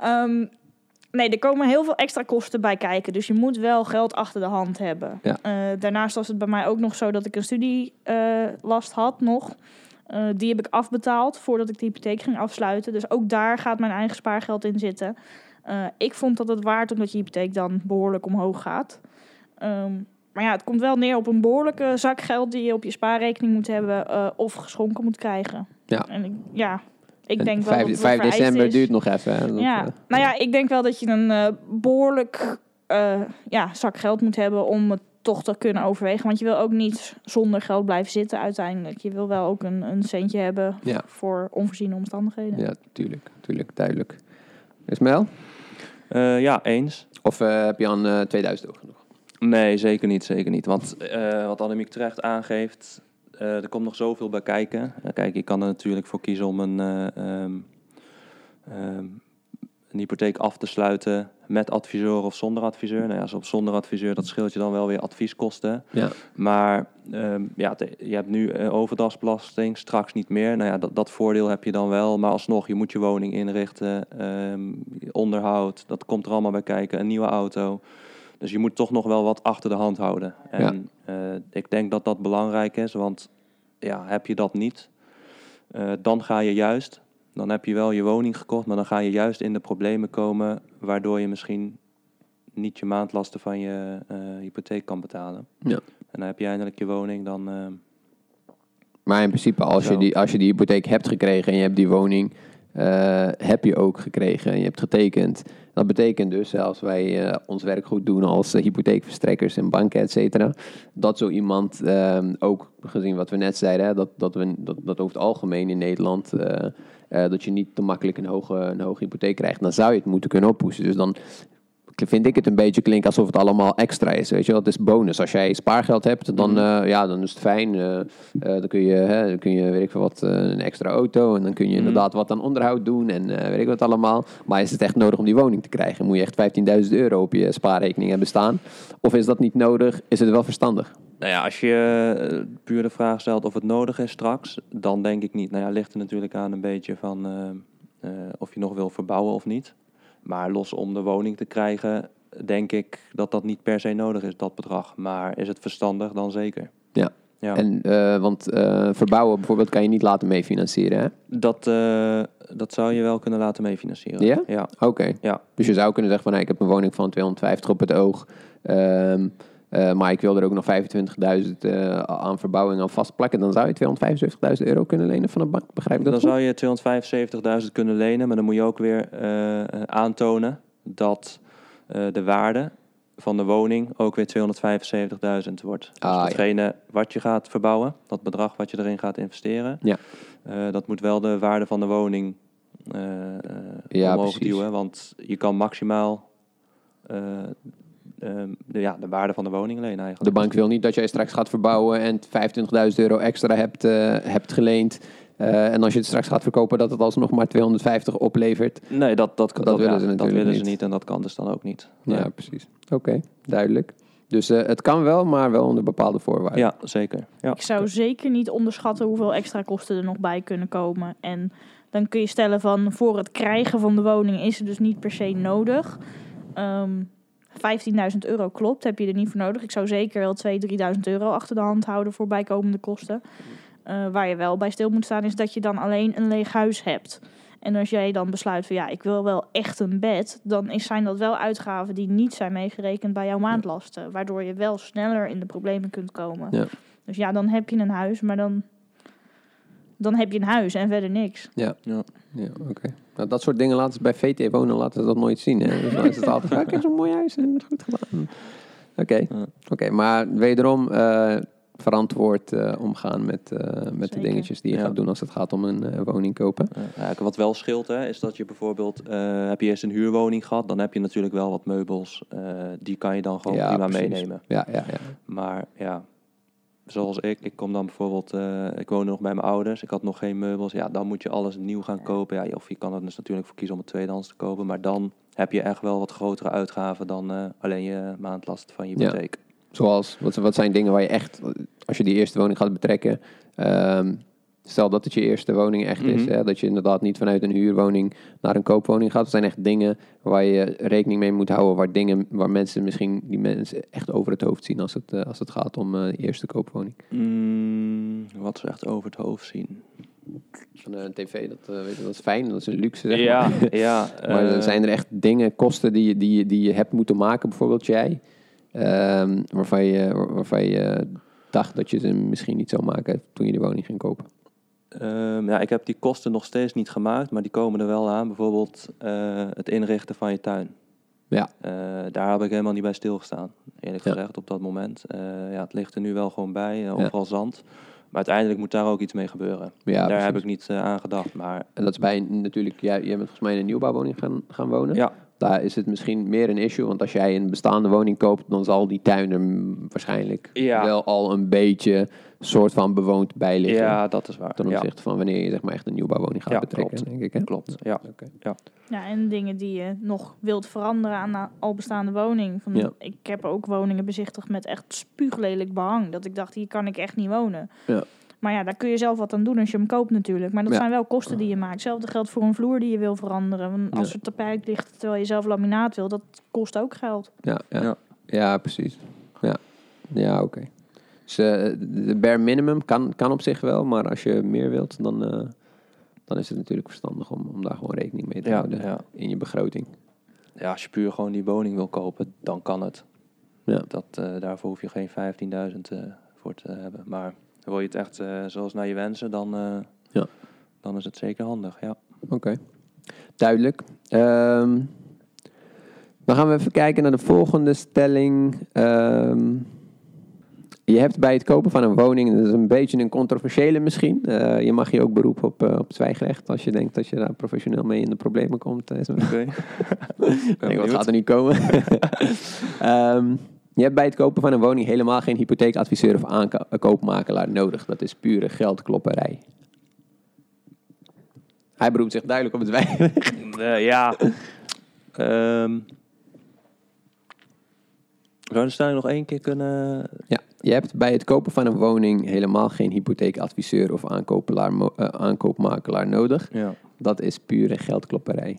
Nee, er komen heel veel extra kosten bij kijken. Dus je moet wel geld achter de hand hebben.
Ja.
Eh, daarnaast was het bij mij ook nog zo dat ik een studielast had nog. Eh, die heb ik afbetaald voordat ik de hypotheek ging afsluiten. Dus ook daar gaat mijn eigen spaargeld in zitten. Eh, ik vond dat het waard omdat je hypotheek dan behoorlijk omhoog gaat. Ehm, maar ja, het komt wel neer op een behoorlijke zak geld die je op je spaarrekening moet hebben of geschonken moet krijgen.
Ja.
En ik, ja, ik
En
denk wel
5,
dat het
5
vereist
december
is.
duurt nog even. Dat,
ja,
eh,
nou ja, ik denk wel dat je een eh, behoorlijk eh, ja, zak geld moet hebben om het toch te kunnen overwegen. Want je wil ook niet zonder geld blijven zitten uiteindelijk. Je wil wel ook een, een centje hebben
Ja.
voor onvoorziene omstandigheden.
ja, tuurlijk, tuurlijk, duidelijk. Ismael?
Eh, ja, eens.
Of eh, heb je aan eh 2000 euro genoeg?
Nee, zeker niet, zeker niet. Want eh, wat Annemiek terecht aangeeft, eh, er komt nog zoveel bij kijken. Eh, kijk, je kan er natuurlijk voor kiezen om een, eh, ehm, ehm, een hypotheek af te sluiten met adviseur of zonder adviseur. Nou ja, als op zonder adviseur, dat scheelt je dan wel weer advieskosten.
Ja.
Maar ehm, ja, te- je hebt nu overdrachtsbelasting, straks niet meer. Nou ja, dat, dat voordeel heb je dan wel. Maar alsnog, je moet je woning inrichten, onderhoud, dat komt er allemaal bij kijken. Een nieuwe auto. Dus je moet toch nog wel wat achter de hand houden. En eh, ik denk dat dat belangrijk is, want ja, heb je dat niet, eh, dan ga je juist, dan heb je wel je woning gekocht, maar dan ga je juist in de problemen komen, waardoor je misschien niet je maandlasten van je eh, hypotheek kan betalen.
Ja.
En dan heb je eindelijk je woning, dan...
Maar in principe, als je, die, als je die hypotheek hebt gekregen en je hebt die woning, heb je ook gekregen en je hebt getekend. Dat betekent dus, als wij eh, ons werk goed doen als eh, hypotheekverstrekkers en banken, et cetera, dat zo iemand, ehm, ook gezien wat we net zeiden, hè, dat, dat, we, dat, dat over het algemeen in Nederland, eh, dat je niet te makkelijk een hoge, een hoge hypotheek krijgt, dan zou je het moeten kunnen oppoetsen. Dus dan vind ik het een beetje klinken alsof het allemaal extra is. Weet je wel, het is bonus. Als jij spaargeld hebt, dan, eh, ja, dan is het fijn. Eh, eh, dan kun je, hè, dan kun je, weet ik veel wat, een extra auto. En dan kun je
Mhm.
inderdaad wat aan onderhoud doen. En weet ik wat allemaal. Maar is het echt nodig om die woning te krijgen? Moet je echt 15.000 euro op je spaarrekening hebben staan? Of is dat niet nodig? Is het wel verstandig?
Nou ja, als je puur de vraag stelt of het nodig is straks, dan denk ik niet. Nou ja, ligt er natuurlijk aan een beetje van of je nog wil verbouwen of niet. Maar los om de woning te krijgen, denk ik dat dat niet per se nodig is, dat bedrag. Maar is het verstandig, dan zeker.
Ja.
Ja.
En, eh, want eh, verbouwen bijvoorbeeld kan je niet laten meefinancieren, hè?
Dat, eh, dat zou je wel kunnen laten meefinancieren.
Ja?
Ja.
Oké.
Ja.
Dus je zou kunnen zeggen van, nou, ik heb een woning van 250 op het oog. ehm, eh, maar ik wil er ook nog 25.000 eh, aan verbouwing aan vastplakken. Dan zou je 275.000 euro kunnen lenen van een bank. Begrijp ik dat
Dan
goed?
zou je 275.000 kunnen lenen, maar dan moet je ook weer eh, aantonen. dat de waarde van de woning ook weer 275.000 wordt. Dus
Ah, ja.
datgene wat je gaat verbouwen, dat bedrag wat je erin gaat investeren,
Ja.
dat moet wel de waarde van de woning
Ja,
omhoog
precies.
duwen. Want je kan maximaal de, ja, de waarde van de woning lenen eigenlijk.
De bank wil niet dat jij straks gaat verbouwen en 25.000 euro extra hebt, eh, hebt geleend. Eh, en als je het straks gaat verkopen, dat het alsnog maar 250 oplevert.
Nee, dat, dat, dat,
willen
ja,
ze
dat
natuurlijk
willen ze
niet.
niet en dat kan dus dan ook niet.
Ja, precies. Oké, duidelijk. Dus eh, het kan wel, maar wel onder bepaalde voorwaarden.
Ja, zeker. Ja.
Ik zou zeker niet onderschatten hoeveel extra kosten er nog bij kunnen komen. En dan kun je stellen van voor het krijgen van de woning is het dus niet per se nodig. Ehm 15.000 euro klopt, heb je er niet voor nodig. Ik zou zeker wel 2.000, 3.000 euro achter de hand houden voor bijkomende kosten. Eh, waar je wel bij stil moet staan is dat je dan alleen een leeg huis hebt. En als jij dan besluit van ja, ik wil wel echt een bed, dan is, zijn dat wel uitgaven die niet zijn meegerekend bij jouw maandlasten. Waardoor je wel sneller in de problemen kunt komen.
Ja.
Dus ja, dan heb je een huis, maar dan, dan heb je een huis en verder niks.
Ja,
Ja.
ja oké. Nou, dat soort dingen laten ze bij VT wonen, laten ze dat nooit zien. Hè? Dus dan is het altijd, ik heb zo'n mooi huis en goed gedaan. Oké,
Ja.
Oké, maar wederom eh, verantwoord eh, omgaan met, eh, met de dingetjes die je
Ja.
gaat doen als het gaat om een eh, woning kopen.
Ja, wat wel scheelt, hè, is dat je bijvoorbeeld, eh, heb je eerst een huurwoning gehad, dan heb je natuurlijk wel wat meubels. eh, die kan je dan gewoon
Ja,
prima
precies.
meenemen.
Ja, ja, ja.
Maar ja, zoals ik, ik kom dan bijvoorbeeld, eh, ik woonde nog bij mijn ouders, ik had nog geen meubels. Ja, dan moet je alles nieuw gaan kopen. Ja, of je kan er dus natuurlijk voor kiezen om het tweedehands te kopen. Maar dan heb je echt wel wat grotere uitgaven dan eh, alleen je maandlast van je
Ja.
hypotheek.
Zoals, wat, wat zijn dingen waar je echt, als je die eerste woning gaat betrekken, ehm, stel dat het je eerste woning echt is,
Mhm.
hè, dat je inderdaad niet vanuit een huurwoning naar een koopwoning gaat. Dat zijn echt dingen waar je rekening mee moet houden, waar dingen, waar mensen misschien die mensen echt over het hoofd zien als het, eh, als het gaat om eh, de eerste koopwoning.
Mm, wat ze echt over het hoofd zien.
Van een tv, dat, eh, weet je, dat is fijn, dat is een luxe. Zeg
Ja,
maar.
ja.
Maar
eh,
zijn er echt dingen, kosten die, je- die, je- die je hebt moeten maken, bijvoorbeeld jij, ehm, waarvan, je, waar- waarvan je dacht dat je ze misschien niet zou maken toen je de woning ging kopen.
Ehm, ja, ik heb die kosten nog steeds niet gemaakt, maar die komen er wel aan. Bijvoorbeeld eh, het inrichten van je tuin.
Ja.
Eh, daar heb ik helemaal niet bij stilgestaan, eerlijk
Ja.
gezegd, op dat moment. Eh, ja, het ligt er nu wel gewoon bij, eh,
Ja.
overal zand. Maar uiteindelijk moet daar ook iets mee gebeuren.
Ja,
daar heb ik niet aan gedacht, maar
En dat is bij natuurlijk, jij, jij bent volgens mij in een nieuwbouwwoning gaan, gaan wonen.
ja,
Daar is het misschien meer een issue, want als jij een bestaande woning koopt, dan zal die tuin er waarschijnlijk
Ja.
wel al een beetje soort van bewoond bij liggen.
ja, dat is waar.
Ten
Ja,
opzichte van wanneer je zeg maar echt een nieuwbouwwoning gaat
Ja,
betrekken,
klopt.
denk ik. Hè?
klopt. Ja.
Oké.
Ja, en dingen die je nog wilt veranderen aan een al bestaande woning. Van,
Ja.
Ik heb ook woningen bezichtigd met echt spuuglelijk behang. Dat ik dacht, hier kan ik echt niet wonen.
Ja.
Maar ja, daar kun je zelf wat aan doen als je hem koopt natuurlijk. Maar dat
Ja.
zijn wel kosten die je maakt. Hetzelfde geldt voor een vloer die je wil veranderen. Want als
Ja.
er tapijt ligt terwijl je zelf laminaat wil, dat kost ook geld.
Ja, ja.
Ja.
ja. precies. Ja, ja oké. Dus de bare minimum kan, kan op zich wel, maar als je meer wilt, dan, eh, dan is het natuurlijk verstandig om, om daar gewoon rekening mee te
Ja,
houden
ja.
in je begroting.
ja, als je puur gewoon die woning wil kopen, dan kan het.
Ja.
Dat, eh, daarvoor hoef je geen 15.000 eh, voor te hebben. Maar wil je het echt zoals naar je wensen, dan,
Ja.
dan is het zeker handig. Ja.
Oké, duidelijk. Ehm, dan gaan we even kijken naar de volgende stelling. Ehm, je hebt bij het kopen van een woning, dat is een beetje een controversiële misschien. eh, je mag je ook beroepen op, eh, op zwijgrecht als je denkt dat je daar professioneel mee in de problemen komt. eh.
Oké.
Ik denk, wat gaat er niet komen? Ehm, je hebt bij het kopen van een woning helemaal geen hypotheekadviseur of aankoopmakelaar nodig. Dat is pure geldklopperij. Hij beroept zich duidelijk op het zwijgrecht.
Eh, ja. Ehm zou de stelling nog één keer kunnen...
Ja, je hebt bij het kopen van een woning helemaal geen hypotheekadviseur of eh, aankoopmakelaar nodig.
Ja,
Dat is pure geldklopperij.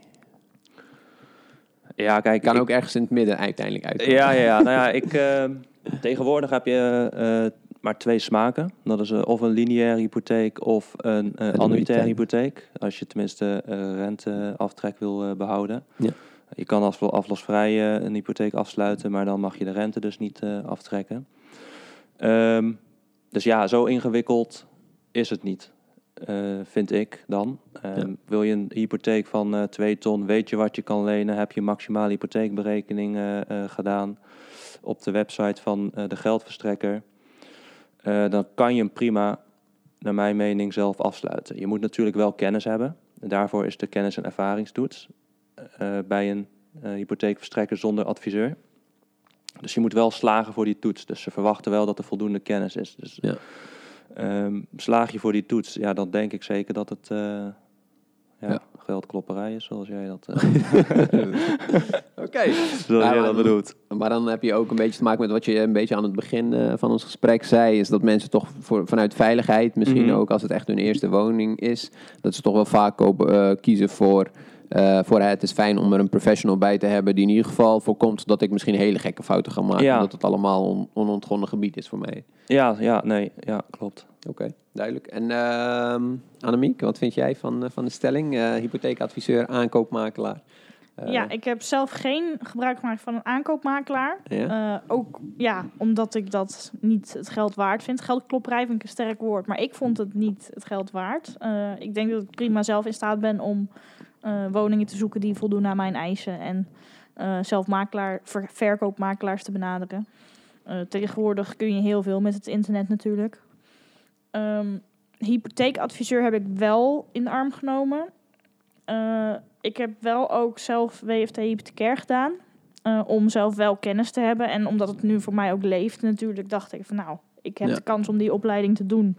ja kijk...
Kan
ik-
ook ergens in het midden uiteindelijk uitkomen.
Ja, ja, ja. Nou ja, ik, ehm, tegenwoordig heb je eh, maar twee smaken. Dat is eh, of een lineaire hypotheek of een eh annuitaire hypotheek. Als je tenminste eh, renteaftrek wil eh, behouden.
Ja.
Je kan als aflosvrij eh, een hypotheek afsluiten, maar dan mag je de rente dus niet eh, aftrekken. Ehm, dus ja, zo ingewikkeld is het niet. eh, vind ik dan. Ehm,
Ja.
Wil je een hypotheek van eh 2 ton, weet je wat je kan lenen, heb je maximale hypotheekberekening gedaan op de website van de geldverstrekker, dan kan je hem prima, naar mijn mening, zelf afsluiten. Je moet natuurlijk wel kennis hebben. Daarvoor is de kennis- en ervaringstoets eh, bij een eh, hypotheekverstrekker zonder adviseur. Dus je moet wel slagen voor die toets. Dus ze verwachten wel dat er voldoende kennis is. Dus
Ja.
ehm, slaag je voor die toets, ja, dan denk ik zeker dat het eh, ja,
Ja.
geldklopperij is, zoals jij dat, eh,
Oké.
zoals
Ja,
jij dat
dan-
bedoelt.
Maar dan heb je ook een beetje te maken met wat je een beetje aan het begin eh, van ons gesprek zei. Is dat mensen toch voor, vanuit veiligheid, misschien
Mhm.
ook als het echt hun eerste woning is, dat ze toch wel vaak ook, eh, kiezen voor, eh, voor het is fijn om er een professional bij te hebben die in ieder geval voorkomt dat ik misschien hele gekke fouten ga maken.
Ja.
Dat het allemaal on, onontgonnen gebied is voor mij.
Ja, ja, nee, ja, klopt.
Oké, duidelijk. En ehm Annemiek, wat vind jij van, eh, van de stelling? Eh, hypotheekadviseur, aankoopmakelaar.
Ja, ik heb zelf geen gebruik gemaakt van een aankoopmakelaar.
Ja?
Eh, ook ja, omdat ik dat niet het geld waard vind. Geldklopperij vind ik een sterk woord, maar ik vond het niet het geld waard. Eh, ik denk dat ik prima zelf in staat ben om woningen te zoeken die voldoen aan mijn eisen. En eh zelf makelaar, ver- verkoopmakelaars te benaderen. Eh, tegenwoordig kun je heel veel met het internet natuurlijk. Ehm, hypotheekadviseur heb ik wel in de arm genomen. Eh, ik heb wel ook zelf WFT hypothecair gedaan. eh, om zelf wel kennis te hebben. En omdat het nu voor mij ook leeft natuurlijk, dacht ik van nou, ik heb
Ja.
de kans om die opleiding te doen.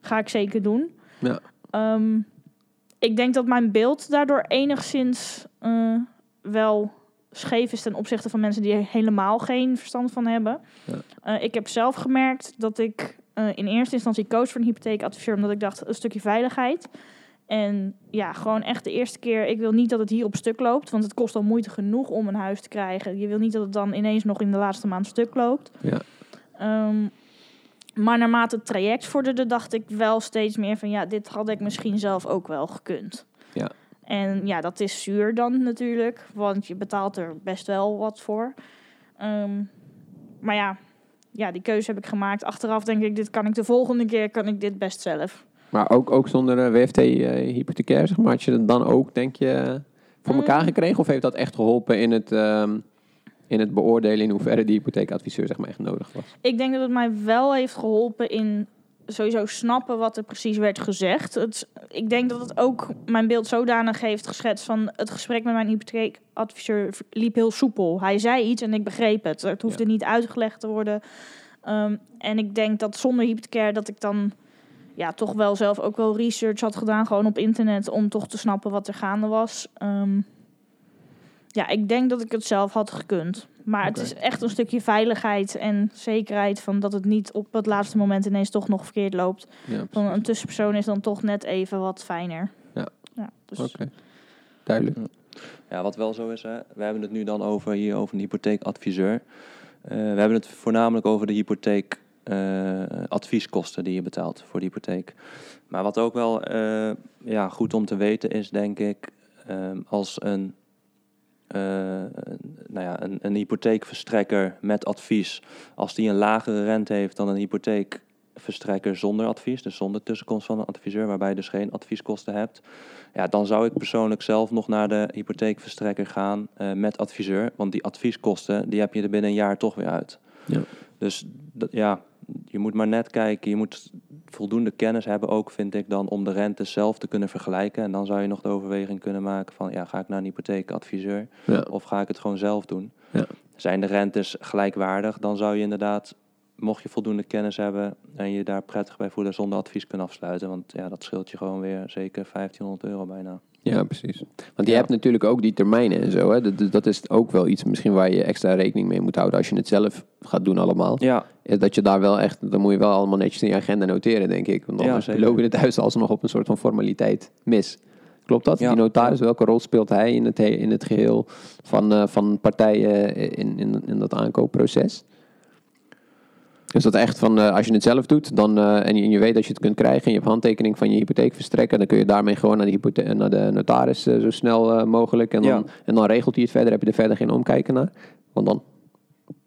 Ga ik zeker doen.
Ja.
Ehm, ik denk dat mijn beeld daardoor enigszins eh, wel scheef is ten opzichte van mensen die er helemaal geen verstand van hebben.
Ja.
Eh, ik heb zelf gemerkt dat ik eh, in eerste instantie koos voor een hypotheekadviseur omdat ik dacht een stukje veiligheid. En ja, gewoon echt de eerste keer, ik wil niet dat het hier op stuk loopt, want het kost al moeite genoeg om een huis te krijgen. Je wil niet dat het dan ineens nog in de laatste maand stuk loopt.
Ja.
Ehm, maar naarmate het traject vorderde, dacht ik wel steeds meer van ja, dit had ik misschien zelf ook wel gekund.
Ja.
En ja, dat is zuur dan natuurlijk, want je betaalt er best wel wat voor. Ehm, maar ja, ja, die keuze heb ik gemaakt. Achteraf denk ik, dit kan ik de volgende keer, kan ik dit best zelf.
Maar ook, ook zonder eh, WFT eh, hypothecair, zeg maar. Had je dan ook, denk je, voor elkaar
Mm.
gekregen? Of heeft dat echt geholpen in het, ehm, in het beoordelen in hoeverre die hypotheekadviseur zeg maar, echt nodig was?
Ik denk dat het mij wel heeft geholpen in sowieso snappen wat er precies werd gezegd. Het, ik denk dat het ook mijn beeld zodanig heeft geschetst van het gesprek met mijn hypotheekadviseur liep heel soepel. Hij zei iets en ik begreep het. Het hoefde niet uitgelegd te worden. Ehm, en ik denk dat zonder hypothecair dat ik dan ja, toch wel zelf ook wel research had gedaan, gewoon op internet, om toch te snappen wat er gaande was. Ehm, ja, ik denk dat ik het zelf had gekund. Maar het is echt een stukje veiligheid en zekerheid van dat het niet op het laatste moment ineens toch nog verkeerd loopt.
Ja,
Van een tussenpersoon is dan toch net even wat fijner.
Ja.
ja dus
Oké, duidelijk.
Ja, wat wel zo is, hè, we hebben het nu dan over hier over een hypotheekadviseur. Eh, we hebben het voornamelijk over de hypotheek eh, advieskosten die je betaalt voor de hypotheek. Maar wat ook wel eh, ja, goed om te weten is, denk ik, ehm, als een, nou ja, een, een hypotheekverstrekker met advies, als die een lagere rente heeft dan een hypotheekverstrekker zonder advies, dus zonder tussenkomst van een adviseur, waarbij je dus geen advieskosten hebt, ja, dan zou ik persoonlijk zelf nog naar de hypotheekverstrekker gaan eh, met adviseur. Want die advieskosten, die heb je er binnen een jaar toch weer uit.
Ja.
Dus dat, ja, je moet maar net kijken. Je moet voldoende kennis hebben ook, vind ik dan, om de rente zelf te kunnen vergelijken. En dan zou je nog de overweging kunnen maken van, ja, ga ik naar een hypotheekadviseur
Ja.
of ga ik het gewoon zelf doen?
Ja.
Zijn de rentes gelijkwaardig, dan zou je inderdaad, mocht je voldoende kennis hebben en je daar prettig bij voelen, zonder advies kunnen afsluiten. Want ja, dat scheelt je gewoon weer zeker 1500 euro bijna.
Ja, precies. Want je
Ja.
hebt natuurlijk ook die termijnen en zo. Hè? Dat, dat is ook wel iets misschien waar je extra rekening mee moet houden als je het zelf gaat doen allemaal.
Ja,
Dat je daar wel echt, dan moet je wel allemaal netjes in je agenda noteren, denk ik. Want
Ja,
anders loop je het thuis alsnog op een soort van formaliteit mis. Klopt dat?
Ja.
Die notaris, welke rol speelt hij in het, he- in het geheel van, eh, van partijen in, in, in dat aankoopproces? Is dat echt van, eh, als je het zelf doet dan, eh, en, je, en je weet dat je het kunt krijgen en je hebt handtekening van je hypotheekverstrekker, dan kun je daarmee gewoon naar de, hypothe- naar de notaris eh, zo snel mogelijk. En dan, en dan regelt hij het verder, heb je er verder geen omkijken naar. Want dan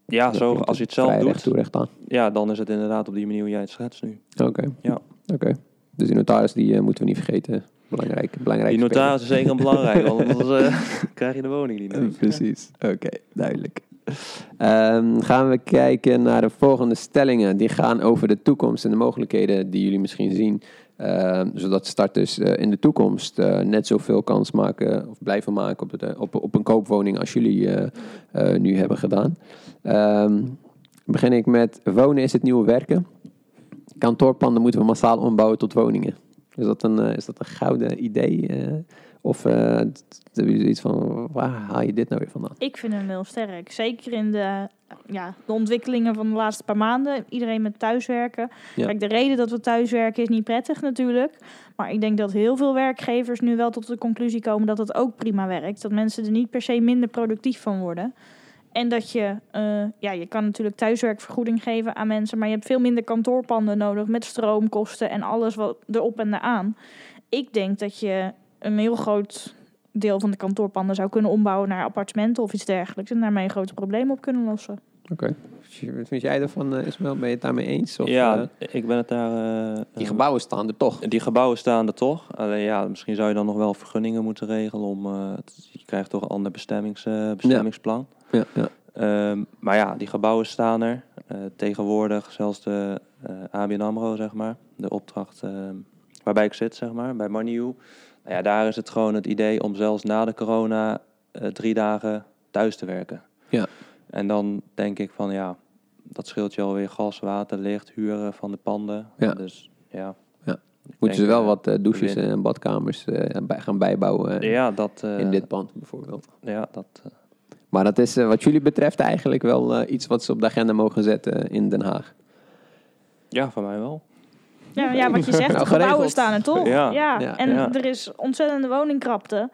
ja
dan
zo, als je het zelf doet,
recht toe recht aan.
ja, dan is het inderdaad op die manier hoe jij het schetst nu.
Oké.
Ja.
Oké. Dus die notaris die moeten we niet vergeten. Belangrijk, belangrijk.
Die notaris is zeker belangrijk, want anders krijg je de woning niet. meer.
Precies, oké, duidelijk. Ehm, gaan we kijken naar de volgende stellingen. Die gaan over de toekomst en de mogelijkheden die jullie misschien zien. Ehm, zodat starters eh, in de toekomst eh, net zoveel kans maken of blijven maken op, de, op, op een koopwoning als jullie eh, eh, nu hebben gedaan. Ehm, begin ik met wonen is het nieuwe werken. Kantoorpanden moeten we massaal ombouwen tot woningen. Is dat een, eh, is dat een gouden idee? Eh? of eh, hebben jullie iets van, waar haal je dit nou weer vandaan?
Ik vind hem heel sterk. Zeker in de, ja, de ontwikkelingen van de laatste paar maanden. Iedereen met thuiswerken.
Ja.
Kijk, de reden dat we thuiswerken is niet prettig natuurlijk. Maar ik denk dat heel veel werkgevers nu wel tot de conclusie komen dat het ook prima werkt. Dat mensen er niet per se minder productief van worden. En dat je, eh, ja, je kan natuurlijk thuiswerkvergoeding geven aan mensen, maar je hebt veel minder kantoorpanden nodig met stroomkosten en alles wat erop en eraan. Ik denk dat je een heel groot deel van de kantoorpanden zou kunnen ombouwen naar appartementen of iets dergelijks. En daarmee grote problemen op kunnen lossen.
Oké. Wat vind jij ervan, eh, Ismael? Ben je het daarmee eens? Of,
ja,
eh,
ik ben het daar... eh,
die gebouwen staan er toch.
Die gebouwen staan er toch. Alleen ja, misschien zou je dan nog wel vergunningen moeten regelen om. eh, je krijgt toch een ander bestemmings, eh, bestemmingsplan.
Ja, ja.
Ehm, maar ja, die gebouwen staan er. Eh, tegenwoordig zelfs de eh ABN AMRO, zeg maar. De opdracht ehm, waarbij ik zit, zeg maar, bij MoneyU. Nou ja, daar is het gewoon het idee om zelfs na de corona eh, drie dagen thuis te werken.
Ja.
En dan denk ik van ja, dat scheelt je alweer gas, water, licht, huren van de panden.
Ja.
Dus ja.
Ja. Moeten ze wel
eh,
wat eh, douches en badkamers bij, gaan bijbouwen
Ja, dat,
in dit pand bijvoorbeeld.
Ja, dat,
Maar dat is wat jullie betreft eigenlijk wel iets wat ze op de agenda mogen zetten in Den Haag.
ja, voor mij wel.
Ja, ja wat je zegt,
Nou,
de gebouwen
geregeld.
staan er toch?
Ja.
Ja.
En
Ja.
er is ontzettende woningkrapte.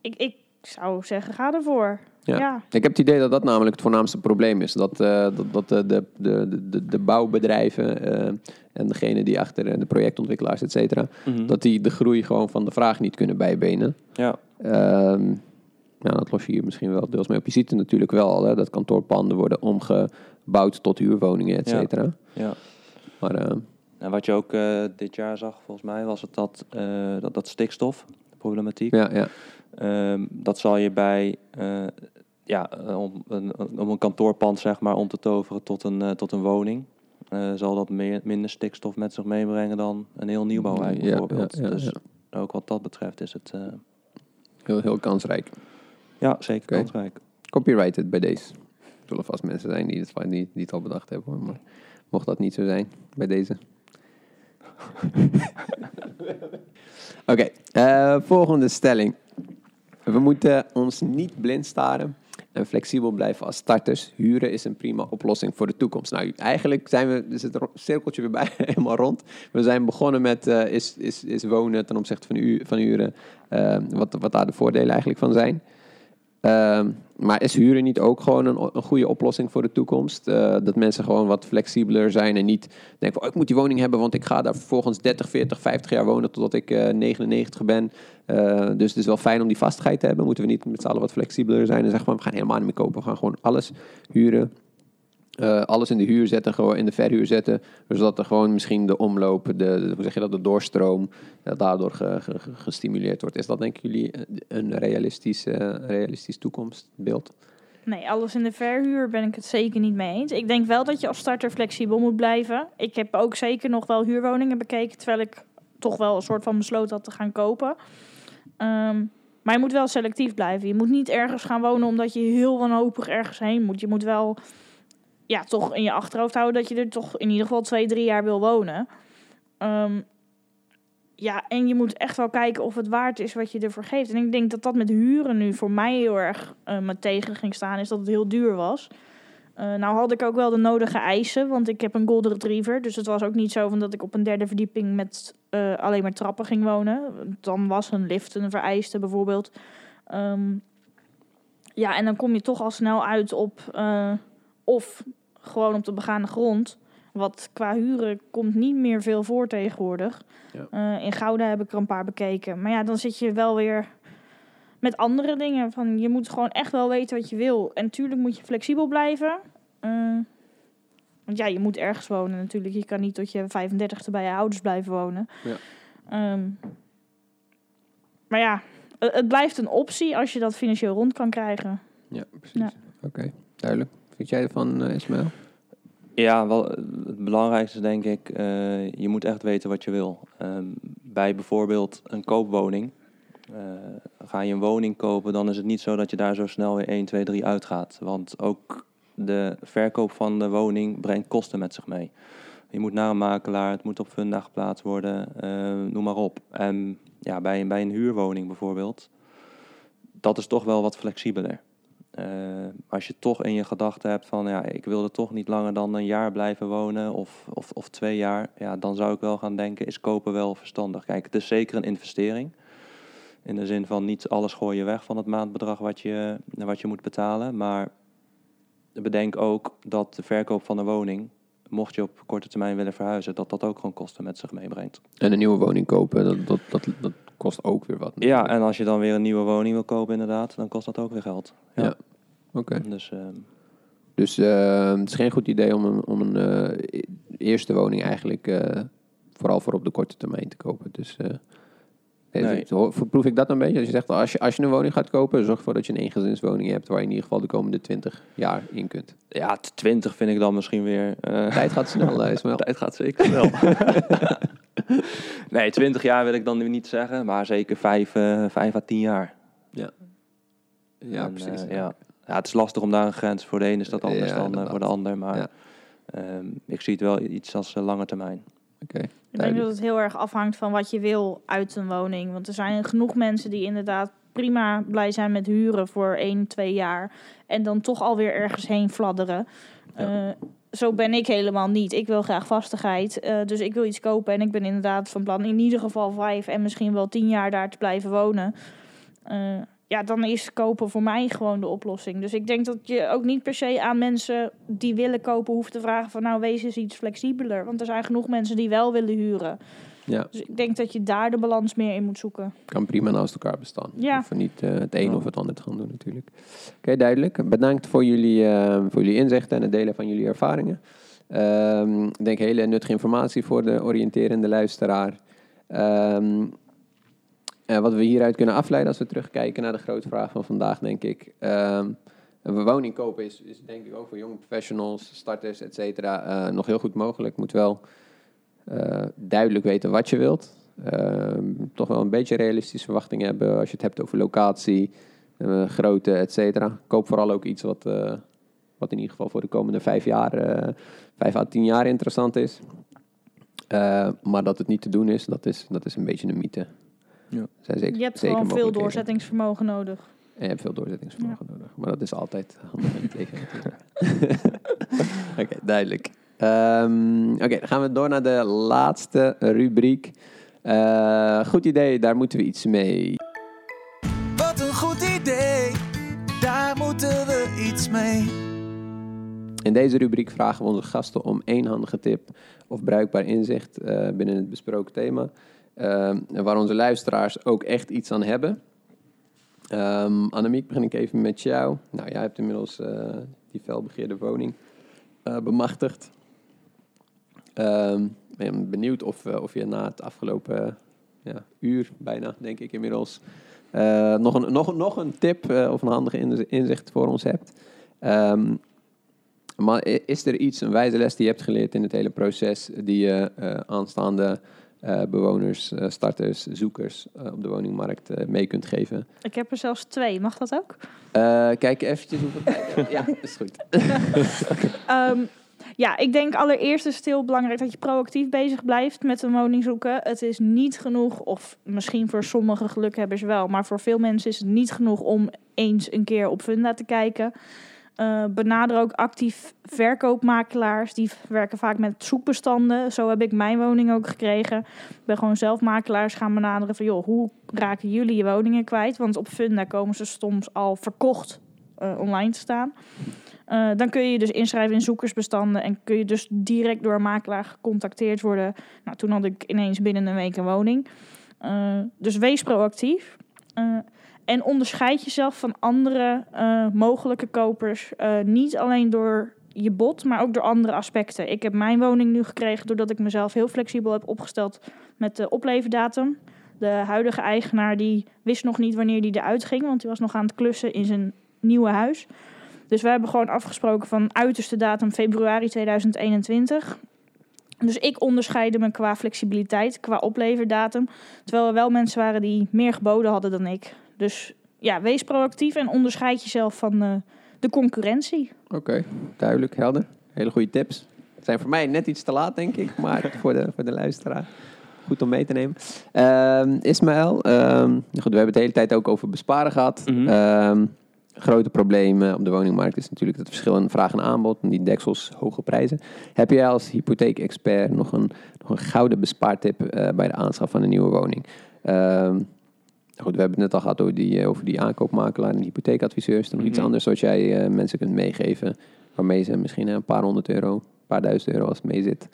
Ik, ik zou zeggen, ga ervoor.
Ja.
Ja.
Ik heb het idee dat dat namelijk het voornaamste probleem is. Dat, eh, dat, dat de, de, de, de, de bouwbedrijven eh, en degene die achter eh, de projectontwikkelaars, et cetera,
Mhm.
dat die de groei gewoon van de vraag niet kunnen bijbenen.
Ja,
Ehm ja, dat los je hier misschien wel deels mee op. Je ziet het natuurlijk wel al, hè, dat kantoorpanden worden omgebouwd tot huurwoningen, et
Ja.
cetera.
ja.
Maar eh,
En wat je ook eh, dit jaar zag, volgens mij, was het dat, eh, dat, dat stikstofproblematiek.
ja, ja,
Ehm, dat zal je bij, eh, ja, om een, om een kantoorpand zeg maar om te toveren tot een, tot een woning. zal dat meer, minder stikstof met zich meebrengen dan een heel nieuwbouwwijk bijvoorbeeld.
ja, ja,
dus ook wat dat betreft is het,
heel, heel kansrijk.
ja, zeker kansrijk.
Copyrighted bij deze. Er zullen vast mensen zijn die het, die, die het al bedacht hebben. Maar mocht dat niet zo zijn bij deze. Oké, eh, volgende stelling. We moeten ons niet blind staren en flexibel blijven als starters. Huren is een prima oplossing voor de toekomst. Nou, eigenlijk zijn we, is het cirkeltje weer bij, helemaal rond. We zijn begonnen met eh, is, is, is wonen ten opzichte van, u, van huren. eh, wat, wat daar de voordelen eigenlijk van zijn. Ehm, maar is huren niet ook gewoon een, goede oplossing voor de toekomst? Eh, dat mensen gewoon wat flexibeler zijn en niet denken van, oh, ik moet die woning hebben, want ik ga daar vervolgens 30, 40, 50 jaar wonen totdat ik eh, 99 ben. Eh, dus het is wel fijn om die vastigheid te hebben. Moeten we niet met z'n allen wat flexibeler zijn en zeggen van, we gaan helemaal niet meer kopen, we gaan gewoon alles huren. Eh, alles in de huur zetten, gewoon in de verhuur zetten. Zodat er gewoon misschien de omloop, de, hoe zeg je dat, de doorstroom, eh, daardoor ge- ge- ge- gestimuleerd wordt. Is dat denken jullie eh, een realistisch, realistisch toekomstbeeld?
Nee, alles in de verhuur ben ik het zeker niet mee eens. Ik denk wel dat je als starter flexibel moet blijven. Ik heb ook zeker nog wel huurwoningen bekeken, terwijl ik toch wel een soort van besloten had te gaan kopen. Ehm, maar je moet wel selectief blijven. Je moet niet ergens gaan wonen omdat je heel wanhopig ergens heen moet. Je moet wel ja, toch in je achterhoofd houden dat je er toch in ieder geval twee, drie jaar wil wonen. Ehm, ja, en je moet echt wel kijken of het waard is wat je ervoor geeft. En ik denk dat dat met huren nu voor mij heel erg eh me tegen ging staan, is dat het heel duur was. Eh, nou had ik ook wel de nodige eisen, want ik heb een golden retriever. Dus het was ook niet zo van dat ik op een derde verdieping met eh, alleen maar trappen ging wonen. Dan was een lift een vereiste bijvoorbeeld. Ehm, ja, en dan kom je toch al snel uit op of gewoon op de begane grond. Wat qua huren komt niet meer veel voor tegenwoordig.
Ja.
Eh, in Gouda heb ik er een paar bekeken. Maar ja, dan zit je wel weer met andere dingen. Van, je moet gewoon echt wel weten wat je wil. En tuurlijk moet je flexibel blijven. Eh, Want ja, je moet ergens wonen natuurlijk. Je kan niet tot je 35e bij je ouders blijven wonen.
Ja.
Ehm, maar ja, het, blijft een optie als je dat financieel rond kan krijgen.
Ja, precies.
Ja.
Oké, duidelijk. Vind jij ervan, uh, Ismaël?
Ja, wel, eh, het belangrijkste denk ik, eh, je moet echt weten wat je wil. Ehm, bij bijvoorbeeld een koopwoning, eh, ga je een woning kopen, dan is het niet zo dat je daar zo snel weer 1, 2, 3 uitgaat. Want ook de verkoop van de woning brengt kosten met zich mee. Je moet naar een makelaar, het moet op funda geplaatst worden, eh, noem maar op. En ja, bij, bij een huurwoning bijvoorbeeld, dat is toch wel wat flexibeler. Eh, als je toch in je gedachten hebt van ja, ik wil er toch niet langer dan een jaar blijven wonen of, of, of twee jaar, ja, dan zou ik wel gaan denken, is kopen wel verstandig. Kijk, het is zeker een investering. In de zin van niet alles gooi je weg van het maandbedrag wat je, wat je moet betalen. Maar bedenk ook dat de verkoop van een woning, mocht je op korte termijn willen verhuizen, dat dat ook gewoon kosten met zich meebrengt.
En een nieuwe woning kopen, dat, dat, dat, dat kost ook weer wat.
Ja, en als je dan weer een nieuwe woning wil kopen inderdaad, dan kost dat ook weer geld. Ja.
Ja.
Dus ehm,
Dus eh, het is geen goed idee om een, om een eh, eerste woning eigenlijk eh, vooral voor op de korte termijn te kopen. Dus eh,
Nee.
zo- proef ik dat een beetje? Als je zegt, als je, als je een woning gaat kopen, zorg ervoor dat je een eengezinswoning hebt waar je in ieder geval de komende 20 jaar in kunt.
ja, t- 20 vind ik dan misschien weer.
Tijd gaat snel, Ismaël.
Tijd gaat zeker snel. nee, 20 jaar wil ik dan nu niet zeggen, maar zeker 5, eh 5 à 10 jaar.
Ja,
En,
precies.
ja. Ja, het is lastig om daar een grens voor de een is dat anders
Ja,
dan eh, voor de ander, maar
Ja.
ehm, ik zie het wel iets als eh, lange termijn.
Oké,
Ik denk dat het heel erg afhangt van wat je wil uit een woning. Want er zijn genoeg mensen die inderdaad prima blij zijn met huren voor 1, 2 jaar. En dan toch alweer ergens heen fladderen.
Ja.
Eh, zo ben ik helemaal niet. Ik wil graag vastigheid. eh, dus ik wil iets kopen. En ik ben inderdaad van plan in ieder geval vijf en misschien wel tien jaar daar te blijven wonen. Eh, ja, dan is kopen voor mij gewoon de oplossing. Dus ik denk dat je ook niet per se aan mensen die willen kopen hoeft te vragen van nou wees eens iets flexibeler. Want er zijn genoeg mensen die wel willen huren.
Ja,
Dus ik denk dat je daar de balans meer in moet zoeken.
kan prima naast elkaar bestaan.
Ja.
Hoeven niet eh, het een of het ander te gaan doen natuurlijk. Oké, duidelijk. Bedankt voor jullie, eh, voor jullie inzichten en het delen van jullie ervaringen. Ehm, ik denk hele nuttige informatie voor de oriënterende luisteraar. Ehm, eh, wat we hieruit kunnen afleiden als we terugkijken naar de grote vraag van vandaag, denk ik. Ehm, een woning kopen is, is denk ik ook voor jonge professionals, starters, et cetera, eh, nog heel goed mogelijk. Moet wel eh, duidelijk weten wat je wilt. Ehm, toch wel een beetje realistische verwachtingen hebben als je het hebt over locatie, grootte, et cetera. Koop vooral ook iets wat, wat in ieder geval voor de komende vijf jaar, vijf à tien jaar interessant is. Maar dat het niet te doen is, dat is, dat is een beetje een mythe.
Ja.
Zijn zeker,
je hebt
zeker
gewoon veel doorzettingsvermogen nodig.
En je hebt veel doorzettingsvermogen nodig. Maar dat is altijd handig in het. Oké, duidelijk. Ehm, Oké, dan gaan we door naar de laatste rubriek. Eh, goed idee, daar moeten we iets mee.
Wat een goed idee, daar moeten we iets mee.
In deze rubriek vragen we onze gasten om één handige tip of bruikbaar inzicht eh, binnen het besproken thema. Ehm, waar onze luisteraars ook echt iets aan hebben. Ehm Annemiek, begin ik even met jou. Nou, jij hebt inmiddels eh, die felbegeerde woning eh, bemachtigd. Ehm, ben benieuwd of, eh, of je na het afgelopen ja, uur, bijna denk ik inmiddels, nog, een, nog, nog een tip of een handige inzi- inzicht voor ons hebt. Maar is er iets, een wijze les die je hebt geleerd in het hele proces, die je aanstaande eh, bewoners, eh, starters, zoekers eh, op de woningmarkt mee kunt geven?
Ik heb er zelfs twee, mag dat ook?
Kijk eventjes hoeveel tijd. Ja, is goed.
Ehm, ja, ik denk allereerst is het heel belangrijk dat je proactief bezig blijft met een woning zoeken. Het is niet genoeg, of misschien voor sommige gelukhebbers wel, maar voor veel mensen is het niet genoeg om eens een keer op Funda te kijken. Eh, benader ook actief verkoopmakelaars. Die werken vaak met zoekbestanden. Zo heb ik mijn woning ook gekregen. Ik ben gewoon zelf makelaars gaan benaderen van... joh, hoe raken jullie je woningen kwijt? Want op Funda komen ze soms al verkocht eh, online te staan. Eh, dan kun je dus inschrijven in zoekersbestanden... en kun je dus direct door een makelaar gecontacteerd worden. Nou, toen had ik ineens binnen een week een woning. Dus wees proactief. En onderscheid jezelf van andere eh, mogelijke kopers. eh, niet alleen door je bod, maar ook door andere aspecten. Ik heb mijn woning nu gekregen doordat ik mezelf heel flexibel heb opgesteld met de opleverdatum. De huidige eigenaar die wist nog niet wanneer die eruit ging, want die was nog aan het klussen in zijn nieuwe huis. Dus we hebben gewoon afgesproken van uiterste datum februari 2021. Dus ik onderscheidde me qua flexibiliteit, qua opleverdatum. Terwijl er wel mensen waren die meer geboden hadden dan ik. Dus ja, wees proactief en onderscheid jezelf van eh, de concurrentie.
Oké, duidelijk, helder. Hele goede tips. Zijn voor mij net iets te laat, denk ik, maar voor de, voor de luisteraar. Goed om mee te nemen. Ehm Ismaël, ehm, goed, we hebben het de hele tijd ook over besparen gehad.
Mhm.
Ehm, grote probleem op de woningmarkt is natuurlijk het verschil in vraag en aanbod. En die deksels, hoge prijzen. Heb jij als hypotheekexpert nog een, nog een gouden bespaartip eh, bij de aanschaf van een nieuwe woning? Ehm, goed, we hebben het net al gehad over die, eh, over die aankoopmakelaar en hypotheekadviseur. Is er nog iets
Mhm.
anders wat jij eh, mensen kunt meegeven? Waarmee ze misschien een paar honderd euro, een paar duizend euro als het mee zit,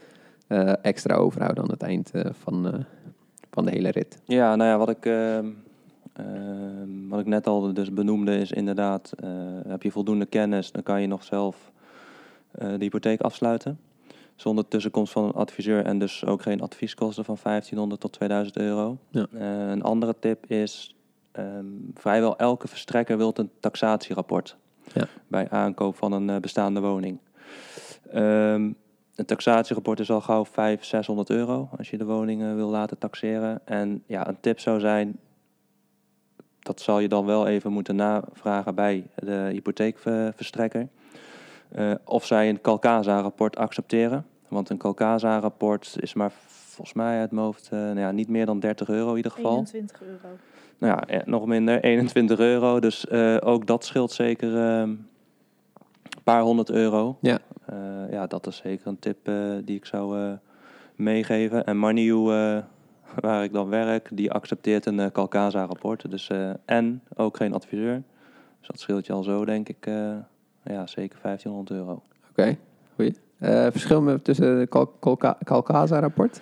eh, extra overhouden aan het eind eh, van, eh, van de hele rit.
Ja, nou ja, wat ik, ehm, ehm, wat ik net al dus benoemde is inderdaad, eh, heb je voldoende kennis, dan kan je nog zelf eh, de hypotheek afsluiten. Zonder tussenkomst van een adviseur en dus ook geen advieskosten van 1500 tot 2000 euro.
Ja.
Eh, een andere tip is, ehm, vrijwel elke verstrekker wil een taxatierapport
Ja.
bij aankoop van een eh, bestaande woning. Ehm, een taxatierapport is al gauw 500, 600 euro als je de woning wil laten taxeren. En ja, een tip zou zijn, dat zal je dan wel even moeten navragen bij de hypotheekverstrekker. eh, of zij een Calcasa-rapport accepteren. Want een Calcasa-rapport is maar volgens mij uit mijn hoofd eh, nou ja, niet meer dan 30 euro in ieder geval.
21 euro.
Nou ja, eh, nog minder, 21 euro. Dus eh, ook dat scheelt zeker eh, een paar honderd euro.
Ja.
Eh, ja, dat is zeker een tip eh, die ik zou eh, meegeven. En Maniu, eh, waar ik dan werk, die accepteert een uh, Calcasa-rapport. Dus, eh, en ook geen adviseur. Dus dat scheelt je al zo, denk ik, eh, ja, zeker 1500 euro.
Oké, goeie. Eh, verschil met- tussen het Cal- Calca- Calcasa-rapport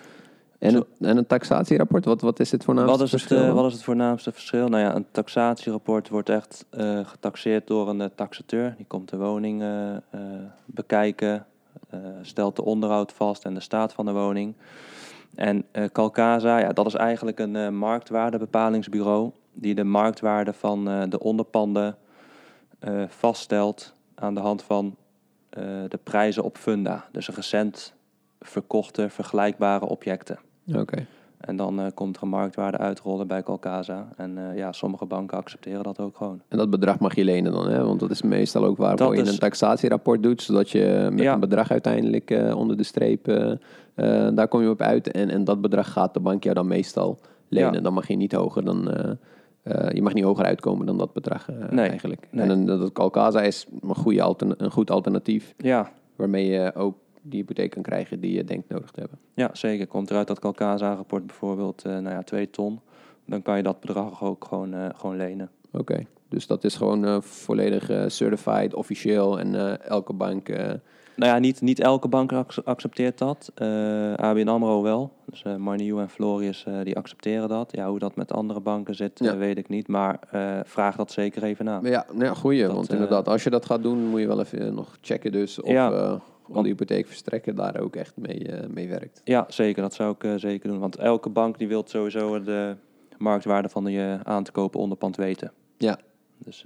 en, een- en een taxatierapport? Wat, wat is het voornaamste
Wat is, het,
verschil?
eh, wat is het voornaamste verschil? Nou ja, een taxatierapport wordt echt eh, getaxeerd door een eh, taxateur. Die komt de woning eh, eh, bekijken, eh, stelt de onderhoud vast en de staat van de woning. En eh Calcasa, ja, dat is eigenlijk een eh, marktwaardebepalingsbureau die de marktwaarde van eh, de onderpanden eh, vaststelt aan de hand van eh, de prijzen op funda. Dus recent verkochte vergelijkbare objecten.
Oké,
En dan eh, komt er een marktwaarde uitrollen bij Calcasa. En eh, ja, sommige banken accepteren dat ook gewoon.
en dat bedrag mag je lenen dan, hè? Want dat is meestal ook waarvoor
Dat
je
is-
een taxatierapport doet, zodat je met
Ja.
een bedrag uiteindelijk eh, onder de streep, eh, eh, daar kom je op uit. En, en dat bedrag gaat de bank jou dan meestal lenen.
Ja.
Dan mag je niet hoger dan... eh, je mag niet hoger uitkomen dan dat bedrag eh,
Nee,
eigenlijk.
nee.
En een, dat Calcasa is een, goede altern- een goed alternatief
Ja,
waarmee je ook die hypotheek kan krijgen die je denkt nodig te hebben.
ja zeker. Komt eruit dat Calcasa-rapport bijvoorbeeld eh, nou ja, 2 ton. Dan kan je dat bedrag ook gewoon, gewoon lenen.
Oké, dus dat is gewoon volledig certified, officieel en elke bank.
Nou ja, niet, niet elke bank ac- accepteert dat. Eh ABN AMRO wel. Dus Marniu en Florius eh, die accepteren dat. Ja, hoe dat met andere banken zit,
Ja.
weet ik niet. Maar vraag dat zeker even na.
maar ja, nou ja, goeie.
Dat,
want inderdaad, als je dat gaat doen, moet je wel even nog checken dus of
Ja.
al die hypotheekverstrekker daar ook echt mee, mee werkt.
Ja, zeker. Dat zou ik zeker doen. Want elke bank die wil sowieso de marktwaarde van je aan te kopen onderpand weten.
Ja.
Dus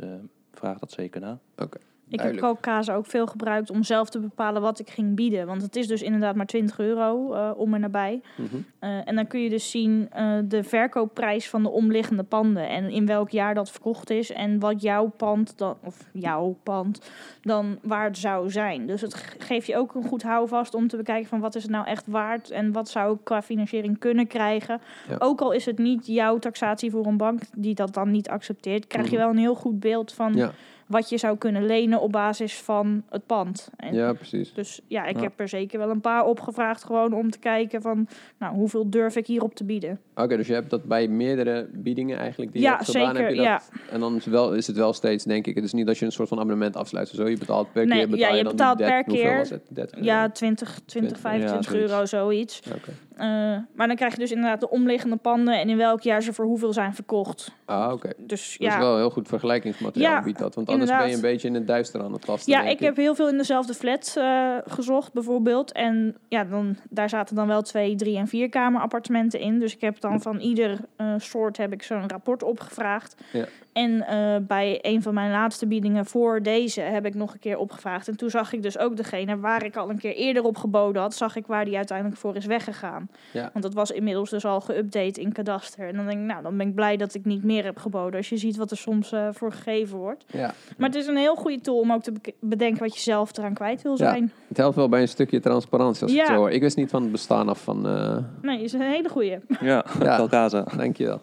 vraag dat zeker na.
Oké,
Ik heb
duidelijk.
Calcasa ook veel gebruikt om zelf te bepalen wat ik ging bieden. Want het is dus inderdaad maar 20 euro eh, om en nabij.
Mhm.
Eh, en dan kun je dus zien eh, de verkoopprijs van de omliggende panden. En in welk jaar dat verkocht is. En wat jouw pand dan, of jouw pand, dan waard zou zijn. Dus het ge- geeft je ook een goed houvast om te bekijken van wat is het nou echt waard. En wat zou ik qua financiering kunnen krijgen.
Ja.
Ook al is het niet jouw taxatie voor een bank die dat dan niet accepteert. Krijg je
Mhm.
wel een heel goed beeld van
Ja,
wat je zou kunnen lenen op basis van het pand. En
ja, precies.
Dus ja, ik
Ja.
heb er zeker wel een paar opgevraagd gewoon om te kijken van, nou, hoeveel durf ik hierop te bieden?
Oké, dus je hebt dat bij meerdere biedingen eigenlijk die je
ja,
hebt gedaan,
zeker.
heb je dat,
Ja.
En dan is, het wel, is het wel steeds, denk ik, het is niet dat je een soort van abonnement afsluit. Zo, je betaalt per
Nee,
keer. Betaal
ja, je betaalt per keer.
was het? 30
ja,
euro?
20, 20
Ja,
25
zoiets.
euro, zoiets.
Oké.
Eh, maar dan krijg je dus inderdaad de omliggende panden en in welk jaar ze voor hoeveel zijn verkocht.
Ah, oké.
Dus
Dat is wel een heel goed vergelijkingsmateriaal,
Ja,
biedt dat. Want anders ben je een beetje in het duister aan het vasten.
ja ik heb heel veel in dezelfde flat eh, gezocht bijvoorbeeld. En ja, dan, daar zaten dan wel twee, drie en vier kamer appartementen in. Dus ik heb dan van ieder eh, soort heb ik zo'n rapport opgevraagd.
Ja.
En eh, bij een van mijn laatste biedingen voor deze heb ik nog een keer opgevraagd. En toen zag ik dus ook degene waar ik al een keer eerder op geboden had, zag ik waar die uiteindelijk voor is weggegaan.
Ja.
Want dat was inmiddels dus al geüpdate in kadaster. En dan denk ik, nou, dan ben ik blij dat ik niet meer heb geboden. Als je ziet wat er soms eh, voor gegeven wordt.
Ja.
Maar het is een heel goede tool om ook te bedenken wat je zelf eraan kwijt wil
Ja.
zijn.
Het helpt wel bij een stukje transparantie als ik
Ja.
het zo hoor. Ik wist niet van het bestaan af van... eh
Nee, is een hele goede.
Ja,
Ja.
Calcasa.
Dankjewel.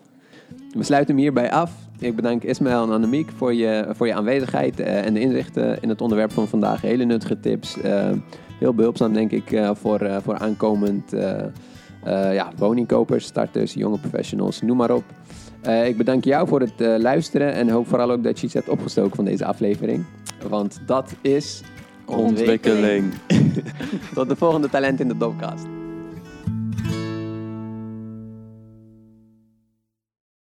We sluiten hem hierbij af. Ik bedank Ismaël en Annemiek voor je, voor je aanwezigheid eh, en de inzichten in het onderwerp van vandaag. Hele nuttige tips. eh, heel behulpzaam, denk ik, eh, voor, voor aankomend ja, woningkopers, starters, jonge professionals, noem maar op. Ik bedank jou voor het luisteren en hoop vooral ook dat je iets hebt opgestoken van deze aflevering. Want dat is
Ontwikkeling.
Tot de volgende Talent in de Dopcast.